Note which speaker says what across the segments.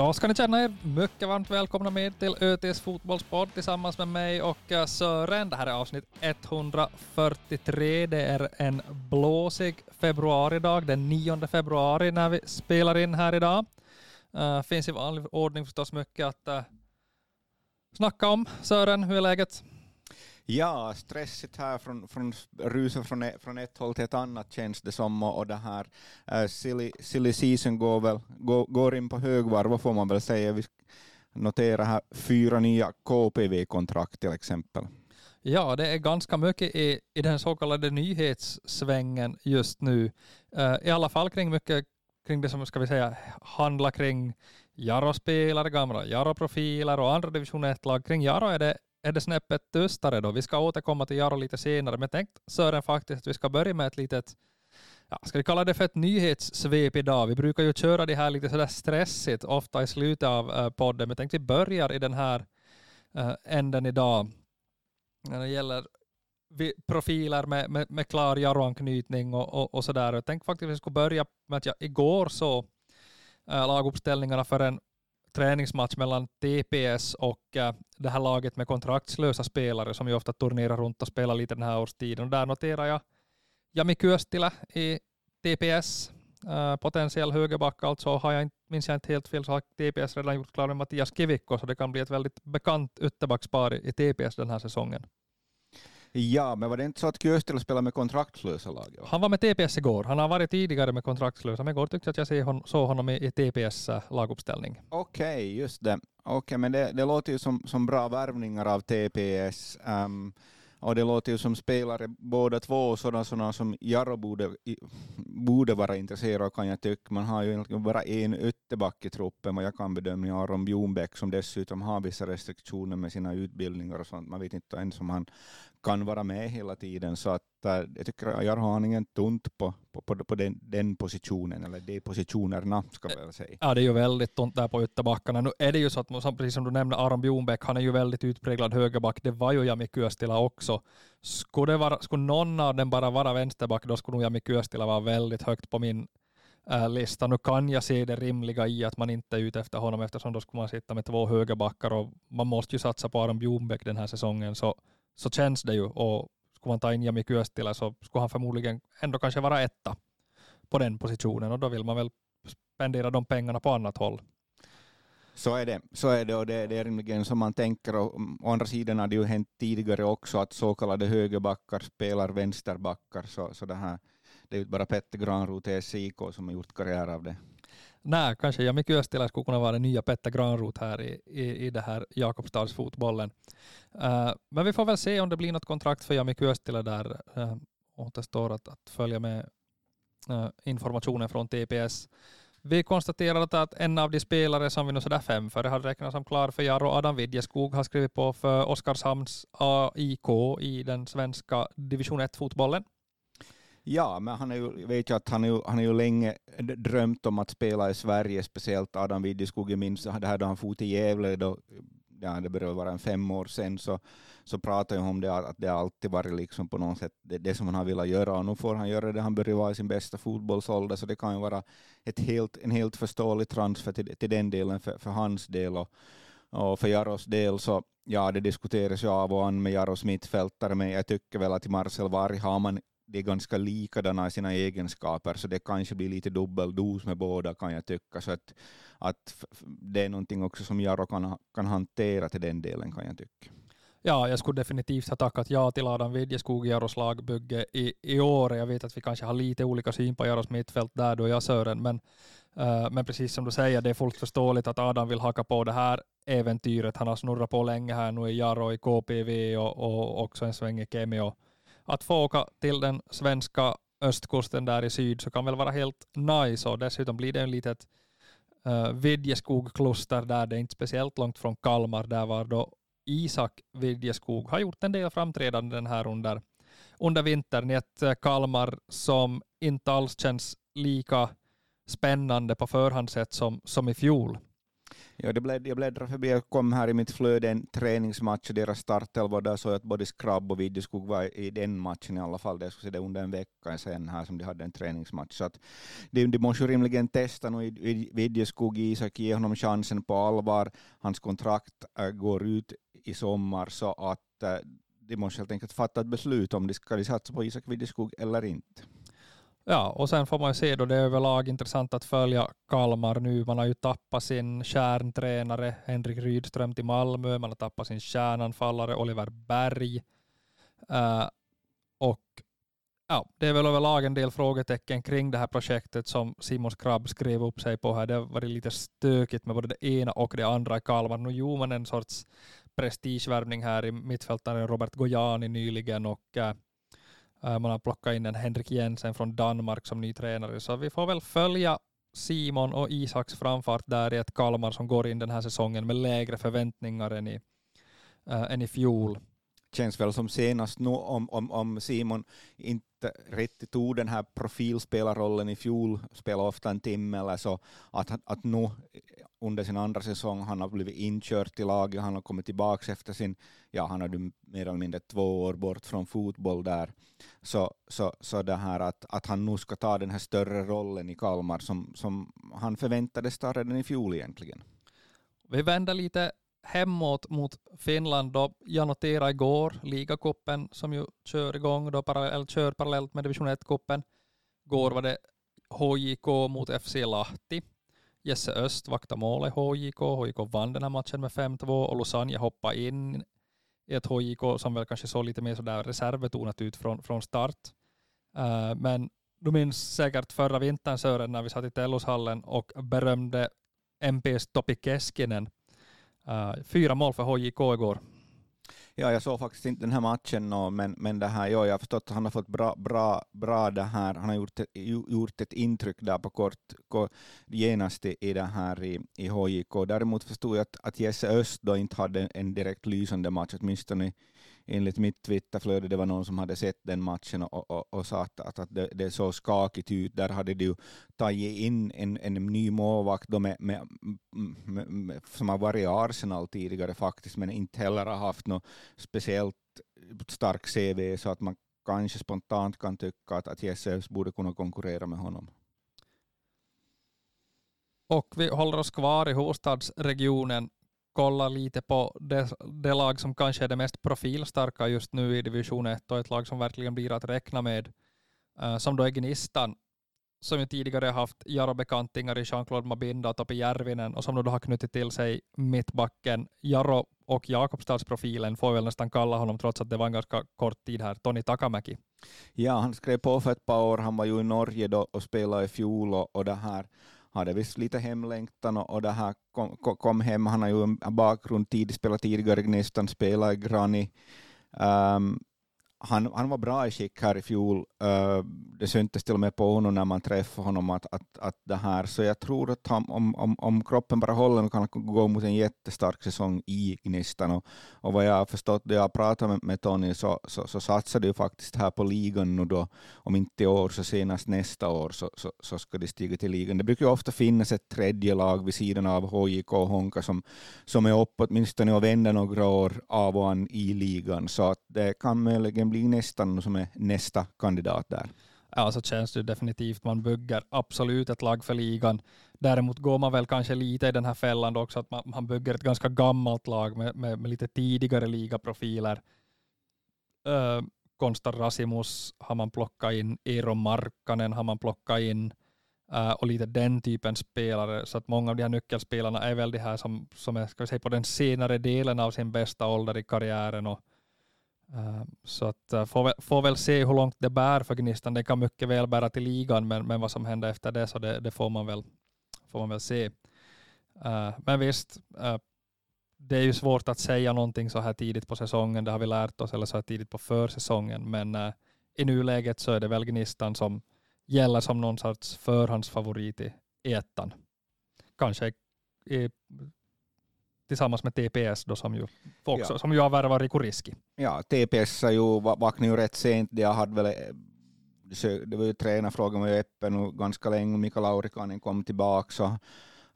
Speaker 1: Då ska ni känna er mycket varmt välkomna med till ÖTs fotbollspodd tillsammans med mig och eh, Sören. Det här är avsnitt 143. Det är en blåsig februaridag, den 9 februari när vi spelar in här idag. Uh, finns i vanlig ordning förstås mycket att uh, snacka om. Sören, hur är läget?
Speaker 2: Ja, stressigt här från, från rusen från, ett, från ett håll till ett annat känns det som och det här uh, silly, silly season går, väl, går, går in på högvarv får man väl säga. Vi noterar här fyra nya KPV-kontrakt till exempel.
Speaker 1: Ja, det är ganska mycket i, i den så kallade nyhetssvängen just nu. Uh, I alla fall kring mycket kring det som ska vi säga handlar kring Jaro-spelare, gamla Jaro-profiler och andra division 1-lag. Kring Jaro är det är det snäppet tystare då. Vi ska återkomma till Jaro lite senare, men tänk Sören faktiskt att vi ska börja med ett litet, ja, ska vi kalla det för ett nyhetssvep idag? Vi brukar ju köra det här lite sådär stressigt, ofta i slutet av eh, podden, men tänk vi börjar i den här eh, änden idag. När det gäller profiler med, med, med klar Jaro-anknytning och, och, och sådär. Jag tänkte faktiskt att vi skulle börja med att jag igår så eh, laguppställningarna för en träningsmatch mellan TPS och äh, det här laget med kontraktslösa spelare som ju ofta turnerar runt och spelar lite den här årstiden. Och där noterar jag Jami Kyöstilä i TPS, äh, potentiell högerback alltså. Har jag inte, minns jag inte helt fel så har TPS redan gjort klart med Mattias Kivikko, så det kan bli ett väldigt bekant ytterbackspar i TPS den här säsongen.
Speaker 2: Ja, men var det inte så att Kyöstilä spelade med kontraktslösa lag?
Speaker 1: Han var med TPS igår. Han har varit tidigare med kontraktslösa, men igår tyckte jag att jag såg honom i TPS äh, laguppställning.
Speaker 2: Okej, okay, just det. Okej, okay, men det, det låter ju som, som bra värvningar av TPS. Um, ehm, och det låter ju som spelare båda två, sådana, sådana som Jarro borde, borde vara intresserad av kan jag tycka. Man har ju egentligen bara en ytterback i truppen, vad jag kan bedöma, Aron Bjornbäck, som dessutom har vissa restriktioner med sina utbildningar och sånt. Man vet inte ens om han kan vara med hela tiden. Så att, äh, jag tycker att jag har ingen tunt på, på, på, på den, den, positionen, eller de positionerna ska jag väl säga.
Speaker 1: Ja, det är ju väldigt tunt där på ytterbackarna. Nu är det ju så att, precis som du nämnde, Aron Bjornbäck, han är ju väldigt utpräglad högerback. Det var ju Jami Kyöstila också. Skulle, det vara, skulle någon av dem bara vara vänsterback, då skulle nog Jami Kyöstila vara väldigt högt på min äh, lista. Nu kan jag se det rimliga i att man inte är ute efter honom eftersom då skulle man sitta med två högerbackar och man måste ju satsa på Aron Bjornbäck den här säsongen. Så så känns det ju. Och skulle man ta in Jami Kyöstilä så skulle han förmodligen ändå kanske vara etta på den positionen och då vill man väl spendera de pengarna på annat håll.
Speaker 2: Så är det, så är det och det, det är rimligen som man tänker. Och, mm, å andra sidan har det ju hänt tidigare också att så kallade högerbackar spelar vänsterbackar. Så, så det, här, det är ju bara Petter Granroth i SIK som har gjort karriär av det.
Speaker 1: Nej, kanske Jami Kyöstilä skulle kunna vara den nya Petter Granroth här i, i, i det här Jakobstadsfotbollen. Uh, äh, men vi får väl se om det blir något kontrakt för Jami Kyöstilä där. Uh, återstår att, att följa med uh, informationen från TPS. Vi konstaterar att en av de spelare som vi nu sådär fem för hade räknat som klar för Jaro, Adam Widjeskog, har skrivit på för Oskarshamns AIK i den svenska division 1-fotbollen.
Speaker 2: Ja, men han är ju, vet jag att han, är, han är ju länge drömt om att spela i Sverige, speciellt Adam Widjeskog. Jag minns det här då han for till Gävle, då, ja, det började vara en fem år sedan, så, så pratade jag om det, att det alltid varit liksom på något sätt det, det som han har velat göra, och nu får han göra det. Han börjar vara i sin bästa fotbollsålder, så det kan ju vara ett helt, en helt förståelig transfer till, till den delen för, för hans del. Och, och för Jaros del så, ja det diskuteras ju av och an med Jaros mittfältare, men jag tycker väl att i Marcel Varg har man de är ganska likadana i sina egenskaper, så det kanske blir lite dubbeldos med båda kan jag tycka. Så att, att det är någonting också som Jaro kan, kan hantera till den delen kan jag tycka.
Speaker 1: Ja, jag skulle definitivt ha tackat ja till Adam Widjeskog i Jaros lagbygge i, i år. Jag vet att vi kanske har lite olika syn på Jaros mittfält där då jag Sören, men, uh, men precis som du säger, det är fullt förståeligt att Adam vill haka på det här äventyret. Han har snurrat på länge här nu i Jaro, i KPV och, och också en sväng i Kemi. Och, att få åka till den svenska östkusten där i syd så kan väl vara helt nice och dessutom blir det en litet uh, Vidjeskog-kluster där det är inte speciellt långt från Kalmar där var då Isak Vidjeskog har gjort en del framträdanden här under, under vintern i ett eh, Kalmar som inte alls känns lika spännande på förhand sett som, som i fjol.
Speaker 2: Ja, det blädd, jag bläddrade förbi, jag kom här i mitt flöde en träningsmatch, och deras startelva, där såg jag att både Skrabb och Videskog var i den matchen i alla fall. Det skulle se det under en vecka sen här som de hade en träningsmatch. Så att de, de måste ju rimligen testa nu i Videskog, Isak, ge honom chansen på allvar. Hans kontrakt äh, går ut i sommar så att äh, de måste helt enkelt fatta ett beslut om de ska de satsa på Isak Videskog eller inte.
Speaker 1: Ja, och sen får man ju se då, det är överlag intressant att följa Kalmar nu. Man har ju tappat sin kärntränare Henrik Rydström till Malmö, man har tappat sin kärnanfallare Oliver Berg. Uh, och ja, det är väl överlag en del frågetecken kring det här projektet som Simon Skrabb skrev upp sig på här. Det har varit lite stökigt med både det ena och det andra i Kalmar. Nu gjorde man en sorts prestigevärvning här i mittfältaren Robert Gojani nyligen och uh, Äh, man har plockat in en Henrik Jensen från Danmark som ny tränare, så vi får väl följa Simon och Isaks framfart där i ett Kalmar som går in den här säsongen med lägre förväntningar än i, äh, än i fjol.
Speaker 2: Känns väl som senast nu om, om, om Simon inte riktigt tog den här profilspelarrollen i fjol, spelade ofta en timme eller så, att, att nu under sin andra säsong, han har blivit inkört i laget, han har kommit tillbaka efter sin, ja han hade mer eller mindre två år bort från fotboll där, så, så, så det här att, att han nu ska ta den här större rollen i Kalmar som, som han förväntades ta redan i fjol egentligen.
Speaker 1: Vi vänder lite hemåt mot Finland då. Jag noterade igår ligacupen som ju kör igång då parallellt, kör parallellt med division 1-cupen. Igår var det HJK mot FC Lahti. Jesse Öst vaktade målet HJK. HJK vann den här matchen med 5-2 och Lusanja hoppade in i ett HJK som väl kanske såg lite mer sådär reservbetonat ut från, från start. Uh, men du minns säkert förra vintern Sören när vi satt i Tellushallen och berömde MPs Topi Keskinen. Uh, fyra mål för HJK igår.
Speaker 2: Ja, jag såg faktiskt inte den här matchen, no, men, men det här, ja, jag har förstått att han har fått bra, bra, bra det här, han har gjort, gjort ett intryck där på kort, kort genast i det här i, i HJK. Däremot förstod jag att, att Jesse Öst då inte hade en direkt lysande match, åtminstone enligt mitt Twitterflöde, det var någon som hade sett den matchen och, och, och sa att, att det, det såg skakigt ut. Där hade de tagit in en, en ny målvakt med, med, med, med, som har varit i Arsenal tidigare faktiskt, men inte heller har haft något speciellt stark CV, så att man kanske spontant kan tycka att, att Jesus borde kunna konkurrera med honom.
Speaker 1: Och vi håller oss kvar i huvudstadsregionen kolla lite på det, det, lag som kanske är det mest profilstarka just nu i division 1 och ett lag som verkligen blir att räkna med, uh, som då är Gnistan, som ju tidigare haft Jaro-bekantingar i Jean-Claude Mabinda och Topi Järvinen och som nu då har knutit till sig mittbacken Jaro och Jakobstadsprofilen får väl nästan kalla honom trots att det var en ganska kort tid här, Toni Takamäki.
Speaker 2: Ja, han skrev på för ett par år, han var ju i Norge då och spelade i fjol och, och det här hade visst lite hemlängtan och, och det här kom, kom hem. Han har ju en bakgrund, tid, spelat tidigare i Gnistan, spelat i Grani. Um, ehm, han, han var bra i skick här i fjol. Uh, det syntes till och med på honom när man träffade honom att, att, att det här, så jag tror att han, om, om, om kroppen bara håller kan han gå mot en jättestark säsong i Gnistan. Och, och vad jag har förstått, då jag pratat med, med Tony, så, så, så satsar de ju faktiskt här på ligan nu då, om inte i år så senast nästa år så, så, så ska de stiga till ligan. Det brukar ju ofta finnas ett tredje lag vid sidan av HJK och Honka som, som är uppe åtminstone och vänder några år av och an i ligan, så att det kan möjligen blir nästan som är nästa kandidat där.
Speaker 1: Ja, så känns det definitivt. Man bygger absolut ett lag för ligan. Däremot går man väl kanske lite i den här fällan också, att man, man bygger ett ganska gammalt lag med, med, med lite tidigare ligaprofiler. Uh, Konstar Rasimus har man plockat in, Eero Markkanen har man plockat in uh, och lite den typen spelare. Så att många av de här nyckelspelarna är väl de här som, som är ska vi säga, på den senare delen av sin bästa ålder i karriären och Eh, så att eh, får, väl, får väl se hur långt det bär för Gnistan. Det kan mycket väl bära till ligan, men, men vad som händer efter det, så det, det får, man väl, får man väl se. Eh, men visst, det är ju svårt att säga någonting så här tidigt på säsongen, det har vi lärt oss, eller så här tidigt på försäsongen, men i nuläget så är det väl Gnistan som gäller som någon sorts förhandsfavorit i ettan. Kanske i tillsammans med TPS då som ju, också, ja. som ju har värvat Riku Riski.
Speaker 2: Ja, TPS ju vaknat ju rätt sent. De hade väl, det var ju tränarfrågan var ju öppen ganska länge. Mika Laurikainen kom tillbaka. Så,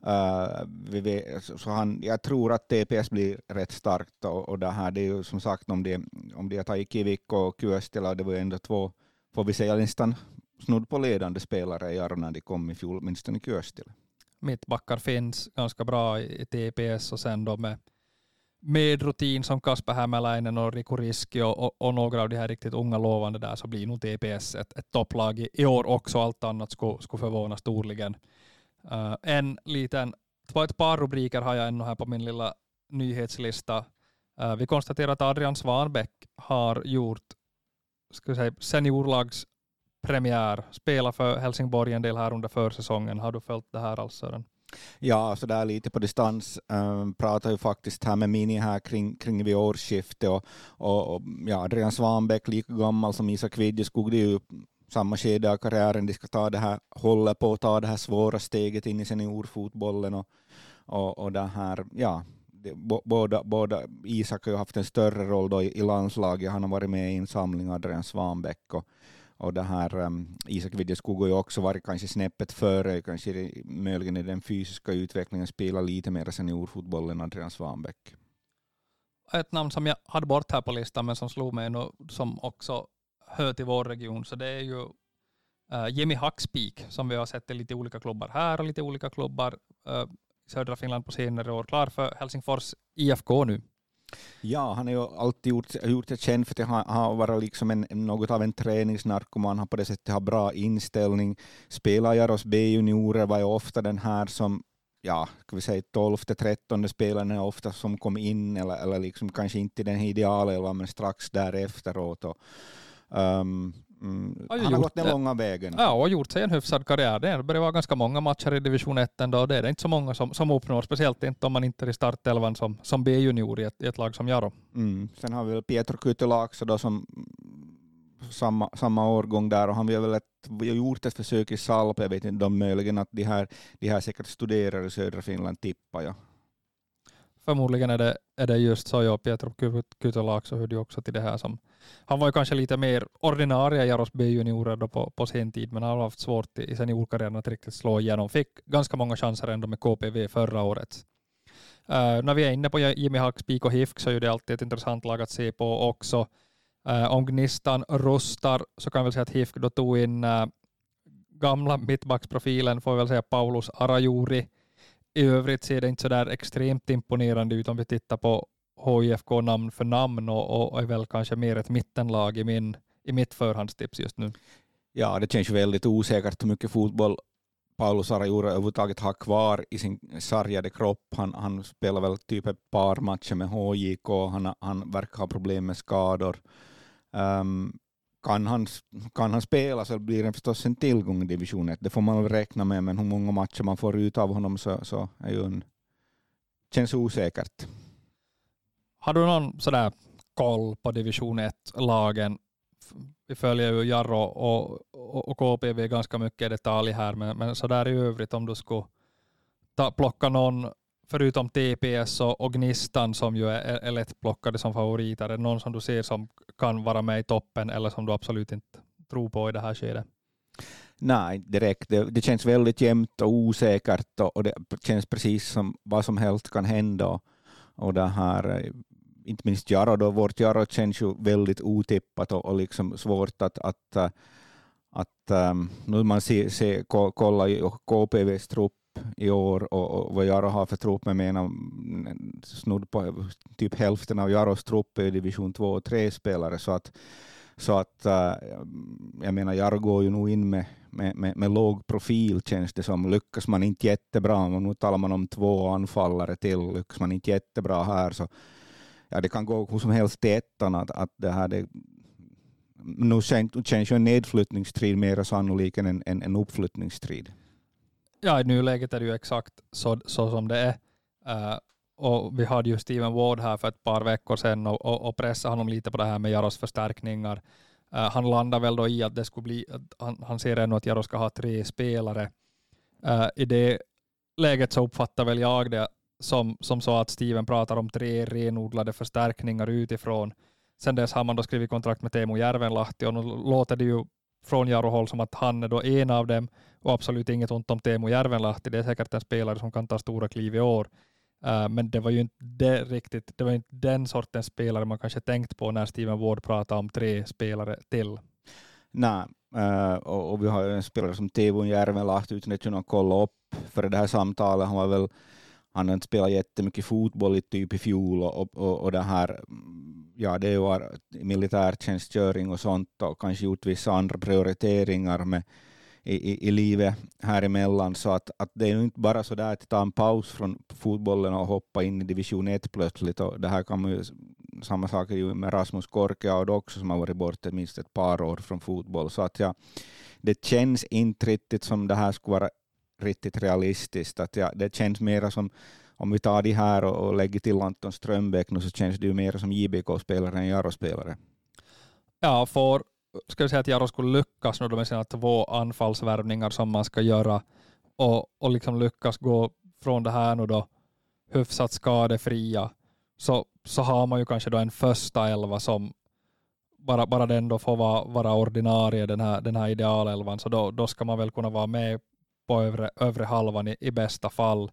Speaker 2: Uh, vet, så han, jag tror att TPS blir rätt starkt och, och det här det är ju som sagt om det, om det är Taikivik och Kyöstila, det var ju ändå två, får vi säga nästan snudd på ledande spelare i när de kom i fjol, åtminstone Kyöstila.
Speaker 1: Mittbackar finns ganska bra i TPS och sen då med med rutin som Kasper Hämäläinen och Riku Riski och, och, och, några av de här riktigt unga lovande där så blir nog TPS ett, ett topplag i, i, år också. Allt annat skulle, skulle förvåna storligen. Uh, en liten, ett par rubriker har jag ännu här på min lilla nyhetslista. Uh, vi konstaterar att Adrian Svanbäck har gjort ska säga, Premiär, spela för Helsingborg en del här under försäsongen. Har du följt det här alls Sören?
Speaker 2: Ja, så där lite på distans. Um, pratar ju faktiskt här med Mini här kring, kring vid årsskiftet och, och, och ja, Adrian Svanbäck, lika gammal som Isak Vidjeskog, det är ju samma skede av karriären, de ska ta det här, håller på att ta det här svåra steget in i seniorfotbollen och, och, och det här, ja, det, båda, båda, Isak har ju haft en större roll då i, i landslaget, han har varit med i en samling, Adrian Svanbäck, och, och det här um, Isak Widjeskog har ju också varit kanske snäppet före, kanske möjligen i den fysiska utvecklingen, spelar lite mer seniorfotboll än Adrian Svanbäck.
Speaker 1: Ett namn som jag hade bort här på listan, men som slog mig nu, som också hör till vår region, så det är ju uh, Jimmy Hackspik, som vi har sett i lite olika klubbar här och lite olika klubbar uh, i södra Finland på senare år. Klar för Helsingfors IFK nu.
Speaker 2: Ja, han har ju alltid gjort, gjort sig känd för att han har varit liksom en, något av en träningsnarkoman, han på det sättet har bra inställning. Spelar Jaros B-juniorer var ju ofta den här som ja, ska vi säga 12 13 spelaren är ofta som kom in, eller, eller liksom kanske inte den ideala men strax därefteråt. Och, um, Mm, han har gått den långa vägen.
Speaker 1: Ja, och gjort sig en hyfsad karriär. Det börjar vara ganska många matcher i division 1 ändå. Det är inte så många som, som uppnår, speciellt inte om man inte är i startelvan som, som B-junior i ett, i ett lag som Jaro.
Speaker 2: Mm. Sen har vi väl Pietro också då som samma, samma årgång där och han har väl ett, gjort ett försök i Salp. Jag vet inte om möjligen att de här, de här säkert studerar i södra Finland tippar jag
Speaker 1: förmodligen är det, är det just så, ja, Pietro så hörde ju också till det här som, han var ju kanske lite mer ordinarie Jaros B-juniorer då på, på sin tid, men han har haft svårt i seniorkarriären att riktigt slå igenom. Fick ganska många chanser ändå med KPV förra året. Uh, när vi är inne på Jimmy Hackspik och HIFK så är det alltid ett intressant lag att se på också. Uh, om Gnistan rustar så kan vi säga att HIFK då tog in uh, gamla mittbacksprofilen, får vi väl säga Paulus Arajuri, i övrigt ser det inte så där extremt imponerande ut om vi tittar på HIFK namn för namn och, och är väl kanske mer ett mittenlag i, min, i mitt förhandstips just nu.
Speaker 2: Ja, det känns väldigt osäkert hur mycket fotboll Paulus Arajura överhuvudtaget har kvar i sin sargade kropp. Han, han spelar väl typ ett par matcher med HJK, han, han verkar ha problem med skador. Um, kan han, kan han spela så blir det förstås en tillgång i division 1. Det får man väl räkna med, men hur många matcher man får ut av honom så, så är ju en, känns osäkert.
Speaker 1: Har du någon sådär koll på division 1-lagen? Vi följer ju Jarro och, och, och KPV ganska mycket i detalj här, men, men sådär i övrigt om du skulle ta, plocka någon förutom TPS och, och Gnistan som ju är, är lättplockade som favoriter, är det någon som du ser som kan vara med i toppen eller som du absolut inte tror på i det här skedet?
Speaker 2: Nej, direkt. Det, det känns väldigt jämnt och osäkert och, och, det känns precis som vad som helst kan hända. Och det här, minst Jaro, då, vårt Jaro känns ju väldigt otippat och, och liksom svårt att, att, att um, nu man ser, se, kolla KPVs trupp i år och, och vad Jaro har för trupp, jag menar snudd på typ hälften av Jaros trupp är division 2 och 3 spelare så att, så att uh, jag menar Jaro går ju nog in med, med, med, med, låg profil känns det som. Lyckas man inte jättebra, och nu talar man om två anfallare till, lyckas man inte jättebra här så ja, det kan gå hur som helst till ettan att, att det här det, nu känns ju en nedflyttningsstrid mer sannolik än en, en, en uppflyttningsstrid.
Speaker 1: Ja, i nuläget är det ju exakt så, så som det är. Uh, och vi hade ju Steven Ward här för ett par veckor sedan och, och, och pressade honom lite på det här med Jaros förstärkningar. Uh, han landar väl då i att det skulle bli, han, han ser ännu att Jaro ska ha tre spelare. Uh, I det läget så uppfattar väl jag det som, som sa att Steven pratar om tre renodlade förstärkningar utifrån. Sen dess har man då skrivit kontrakt med Teemu Järvenlahti och nu låter det ju från Jaro håll som att han är då en av dem och absolut inget ont om Teemu Järvenlahti. Det är säkert en spelare som kan ta stora kliv i år. Uh, men det var ju inte det riktigt, det var inte den sortens spelare man kanske tänkt på när Steven Ward pratade om tre spelare till.
Speaker 2: Nej, uh, och, och, vi har ju en spelare som Teemu Järvenlahti utan att kunna kolla upp för det här samtalet. Han var väl han har inte spelat jättemycket fotboll i typ i fjol och, och, och det här, ja det var militärtjänstgöring och sånt och kanske gjort vissa andra prioriteringar med, i, i, i livet här emellan så att, att det är inte bara så där att ta en paus från fotbollen och hoppa in i division 1 plötsligt. Och det här kan man ju, samma sak är ju med Rasmus Korkeaud också som har varit borta minst ett par år från fotboll. Så att ja, det känns inte riktigt som det här skulle vara riktigt realistiskt. Att ja, det känns mer som, om vi tar de här och, och lägger till Anton Strömbäck nu, så känns det ju mer som JBK-spelare än Jaro-spelare.
Speaker 1: Ja, för ska vi säga att Jaro skulle lyckas nu med sina två anfallsvärvningar som man ska göra och, och liksom lyckas gå från det här nu då hyfsat skadefria så, så har man ju kanske då en första elva som bara, bara den då får vara, vara ordinarie, den här, den här idealelvan, så då, då ska man väl kunna vara med på övre, övre halvan i, i bästa fall.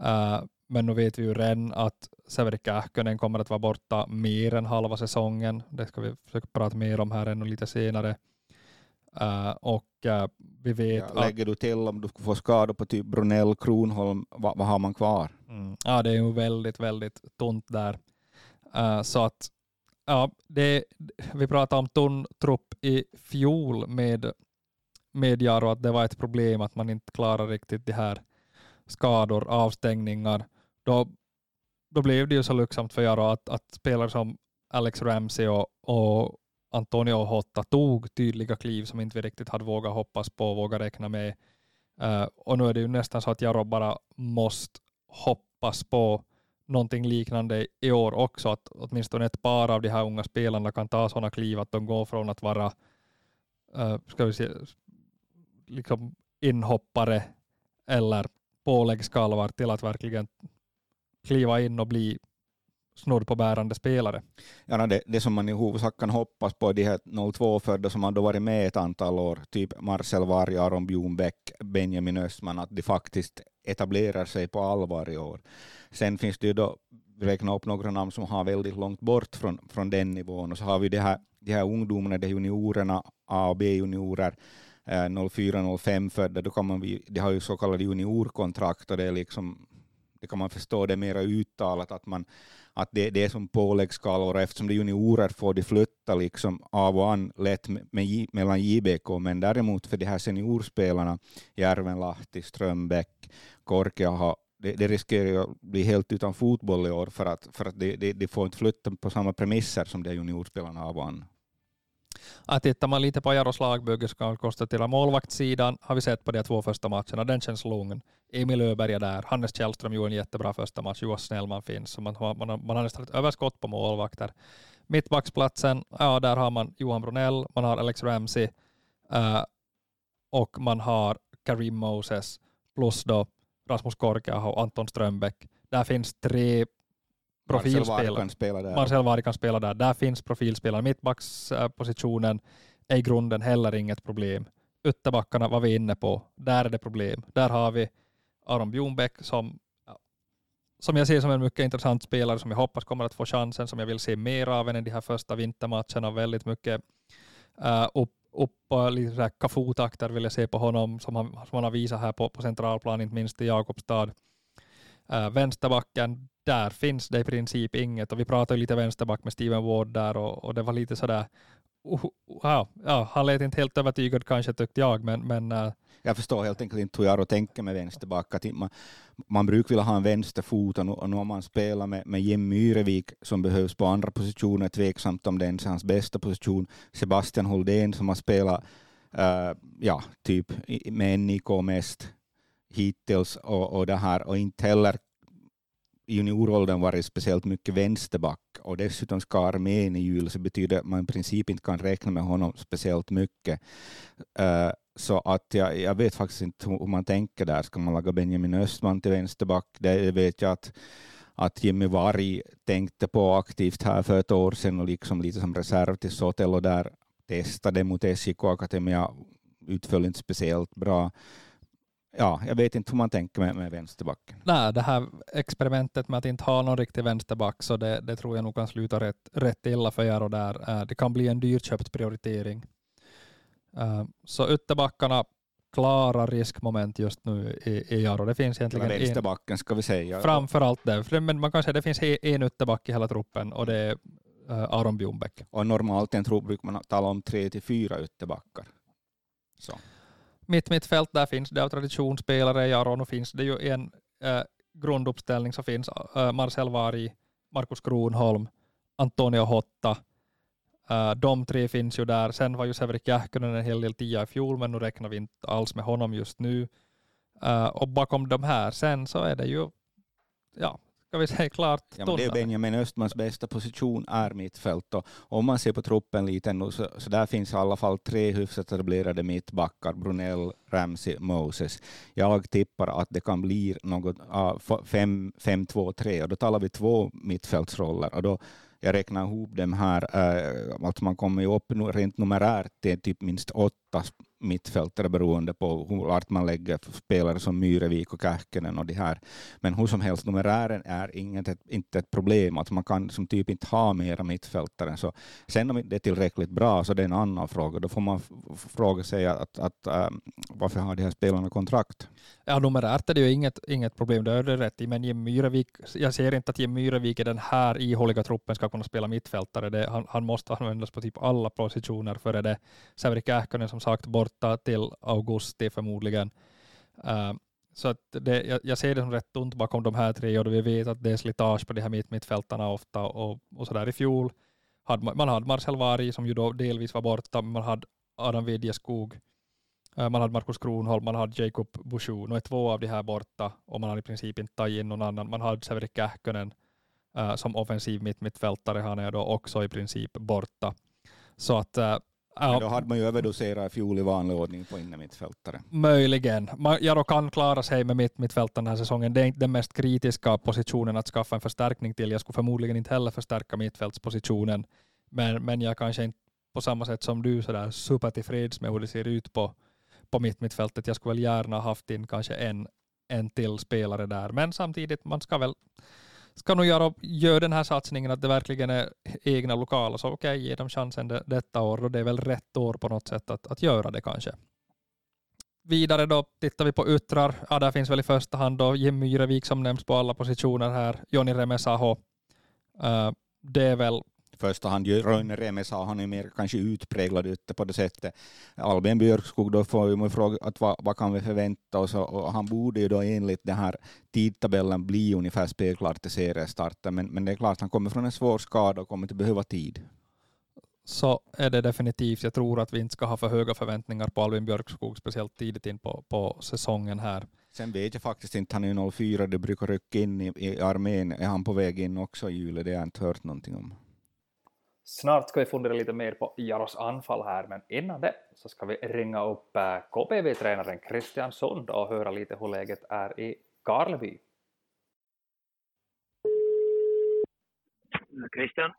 Speaker 1: Uh, men nu vet vi ju redan att Severi Kähkönen kommer att vara borta mer än halva säsongen. Det ska vi försöka prata mer om här ännu lite senare. Uh, och uh, vi vet
Speaker 2: ja, lägger att, du till om du får skador på typ Brunell, Kronholm, vad, vad har man kvar?
Speaker 1: Mm, ja, det är ju väldigt, väldigt tunt där. Uh, så att ja, det, vi pratade om tunn trupp i fjol med med Jaro att det var ett problem att man inte klarar riktigt de här skador, avstängningar. Då, då blev det ju så lycksamt för Jaro att, att spelare som Alex Ramsey och, och Antonio Hotta tog tydliga kliv som inte vi riktigt hade vågat hoppas på och vågat räkna med. Uh, och nu är det ju nästan så att Jaro bara måste hoppas på någonting liknande i år också, att åtminstone ett par av de här unga spelarna kan ta sådana kliv att de går från att vara uh, ska vi se, liksom inhoppare eller påläggskalvar till att verkligen kliva in och bli snudd på bärande spelare.
Speaker 2: Ja, det, det som man i huvudsak kan hoppas på är de här 02-födda som har då varit med ett antal år, typ Marcel Varg, Aron Bjornbäck, Benjamin Östman, att de faktiskt etablerar sig på allvar i år. Sen finns det ju då, räkna upp några namn som har väldigt långt bort från, från den nivån, och så har vi de här, de här ungdomarna, de juniorerna, A och B-juniorer, Eh, 04-05 födda, då kan man, de har ju så kallade juniorkontrakt och det är liksom det kan man förstå det mera uttalat att, man, att det, det är som påläggskalor eftersom det är juniorer får de flytta liksom av och an lätt med, med, mellan JBK men däremot för de här seniorspelarna Järvenlahti, Strömbäck, Korkeaha det, det riskerar att bli helt utan fotboll i år för att, för att de, de, de får inte flytta på samma premisser som de juniorspelarna av och an.
Speaker 1: Att tittar man lite på Jaros lagbygge så kan man konstatera målvaktssidan har vi sett på de två första matcherna. Den känns lugn. Emil Öberg är där. Hannes Källström gjorde en jättebra första match. Johan Snellman finns. Så man, man, man, man har nästan ett överskott på målvakter. Mittbacksplatsen, ja där har man Johan Brunell, man har Alex Ramsey uh, och man har Karim Moses plus då Rasmus Korkeaho och Anton Strömbäck. Där finns tre profilspelare. Marcel Vari kan spela där. Där finns profilspelare. Mittbackspositionen är i grunden heller inget problem. Ytterbackarna var vi inne på. Där är det problem. Där har vi Aron Bjornbäck som, som jag ser som en mycket intressant spelare som jag hoppas kommer att få chansen, som jag vill se mer av än i de här första vintermatcherna. Väldigt mycket uh, upp, upp lite kafotakter vill jag se på honom som han, som han har visat här på, på centralplan, inte minst i Jakobstad. Uh, vänsterbacken, där finns det i princip inget. Och vi pratade lite vänsterback med Steven Ward där och, och det var lite sådär, uh, uh, ja, han lät inte helt övertygad kanske tyckte jag, men, men uh,
Speaker 2: jag förstår helt enkelt inte hur jag tänker med vänsterback. Att man, man brukar vilja ha en vänsterfot och nu, och nu har man spelat med, med Jim Myrevik som behövs på andra positioner, tveksamt om det ens är hans bästa position. Sebastian Holdén som har spelat uh, ja, typ med NIK mest hittills och, och det här och inte heller i junioråldern varit speciellt mycket vänsterback och dessutom ska armén i jul så betyder att man i princip inte kan räkna med honom speciellt mycket. Uh, så att jag, jag vet faktiskt inte hur man tänker där. Ska man laga Benjamin Östman till vänsterback? Det vet jag att, att Jimmy Varg tänkte på aktivt här för ett år sedan och liksom lite som reserv till Sotelo där testade mot SJK Akademia, utföll inte speciellt bra. Ja, jag vet inte hur man tänker med, med vänsterbacken.
Speaker 1: Nej, det här experimentet med att inte ha någon riktig vänsterback, så det, det tror jag nog kan sluta rätt, rätt illa för er och där. Det kan bli en dyrköpt prioritering. Så ytterbackarna klara riskmoment just nu i, i Jaro. Det finns egentligen
Speaker 2: Eller vänsterbacken ska vi säga.
Speaker 1: Framförallt det. Men man kan säga att det finns en ytterback i hela truppen och det är uh, Aron Bjornbäck.
Speaker 2: Och normalt en trupp brukar man tala om tre till fyra ytterbackar. Så.
Speaker 1: Mitt mittfält, där finns det av traditionsspelare i Jaro. Finns det ju en äh, grunduppställning så finns äh, Marcel Vari, Markus Kronholm, Antonio Hotta, Äh, de tre finns ju där. Sen var ju Severik Jähkönen en hel del tia i fjol, men nu räknar vi inte alls med honom just nu. Äh, och bakom de här sen så är det ju, ja, ska vi säga klart
Speaker 2: ja, men Det är Benjamin Östmans bästa position är mittfält. Och om man ser på truppen lite nu så, så där finns i alla fall tre hyfsat etablerade mittbackar, Brunell, Ramsey, Moses. Jag tippar att det kan bli något 5-2-3 uh, och då talar vi två mittfältsroller. Och då jag räknar ihop dem här, äh, alltså man kommer ju upp rent numerärt till typ minst åtta mittfältare beroende på hur vart man lägger spelare som Myrevik och Kähkönen och de här. Men hur som helst, numerären är inget, inte ett problem. Att man kan som typ inte ha mera mittfältare. Så sen om det är tillräckligt bra så det är en annan fråga. Då får man fråga sig att, att, ähm, varför har de här spelarna kontrakt?
Speaker 1: Ja, numerärt är det ju inget, inget problem, det är det rätt i. Men Jim Myrevik, jag ser inte att Jim Myrevik i den här ihåliga truppen ska kunna spela mittfältare. Det, han, han måste användas på typ alla positioner före det. Säveri Kähkönen som sagt borta till augusti förmodligen. Uh, så att det, jag, jag, ser det som rätt tunt bakom de här tre och då vi vet att det är slitage på de här mitt, mittfältarna ofta och, och sådär. i fjol hade man, man hade Marcel Varg som ju då delvis var borta, man hade Adam Widjeskog eh, man hade Markus Kronholm, man hade Jacob Bouchou. Nu är två av de här borta och man har i princip inte tagit in någon annan. Man hade Severi Kähkönen uh, som offensiv mitt mittfältare. Han är då också i princip borta. Så att uh,
Speaker 2: men då hade man ju överdoserat i fjol i vanlig ordning på innermittfältare.
Speaker 1: Möjligen. Jaro kan klara sig med mitt den här säsongen. Det är inte den mest kritiska positionen att skaffa en förstärkning till. Jag skulle förmodligen inte heller förstärka mittfältspositionen. Men, men jag kanske inte på samma sätt som du sådär super tillfreds med hur det ser ut på, på mitt mittfältet. Jag skulle väl gärna haft in kanske en, en till spelare där, men samtidigt man ska väl ska nog göra, göra den här satsningen att det verkligen är egna lokaler, så okej, okay, ge dem chansen det, detta år och det är väl rätt år på något sätt att, att göra det kanske. Vidare då tittar vi på yttrar. Ja, där finns väl i första hand då Jim Myrevik som nämns på alla positioner här. Joni Remesaho. Uh, det är väl
Speaker 2: första hand. Roine Remesa han är mer kanske utpräglad ute på det sättet. Albin Björkskog, då får vi fråga att vad, vad, kan vi förvänta oss? Och han borde ju då enligt den här tidtabellen bli ungefär spelklar till seriestarten, men, men det är klart, han kommer från en svår skada och kommer att behöva tid.
Speaker 1: Så är det definitivt. Jag tror att vi inte ska ha för höga förväntningar på Albin Björkskog, speciellt tidigt in på, på säsongen här.
Speaker 2: Sen vet jag faktiskt inte, han är ju 04, det brukar rycka in i, i armén. Är han på väg in också i juli? Det har jag inte hört någonting om.
Speaker 3: Snart ska vi fundera lite mer på Jaros anfall här, men innan det så ska vi ringa upp eh, KPV-tränaren Christian Sund och höra lite hur läget är i Karleby.
Speaker 4: Christian?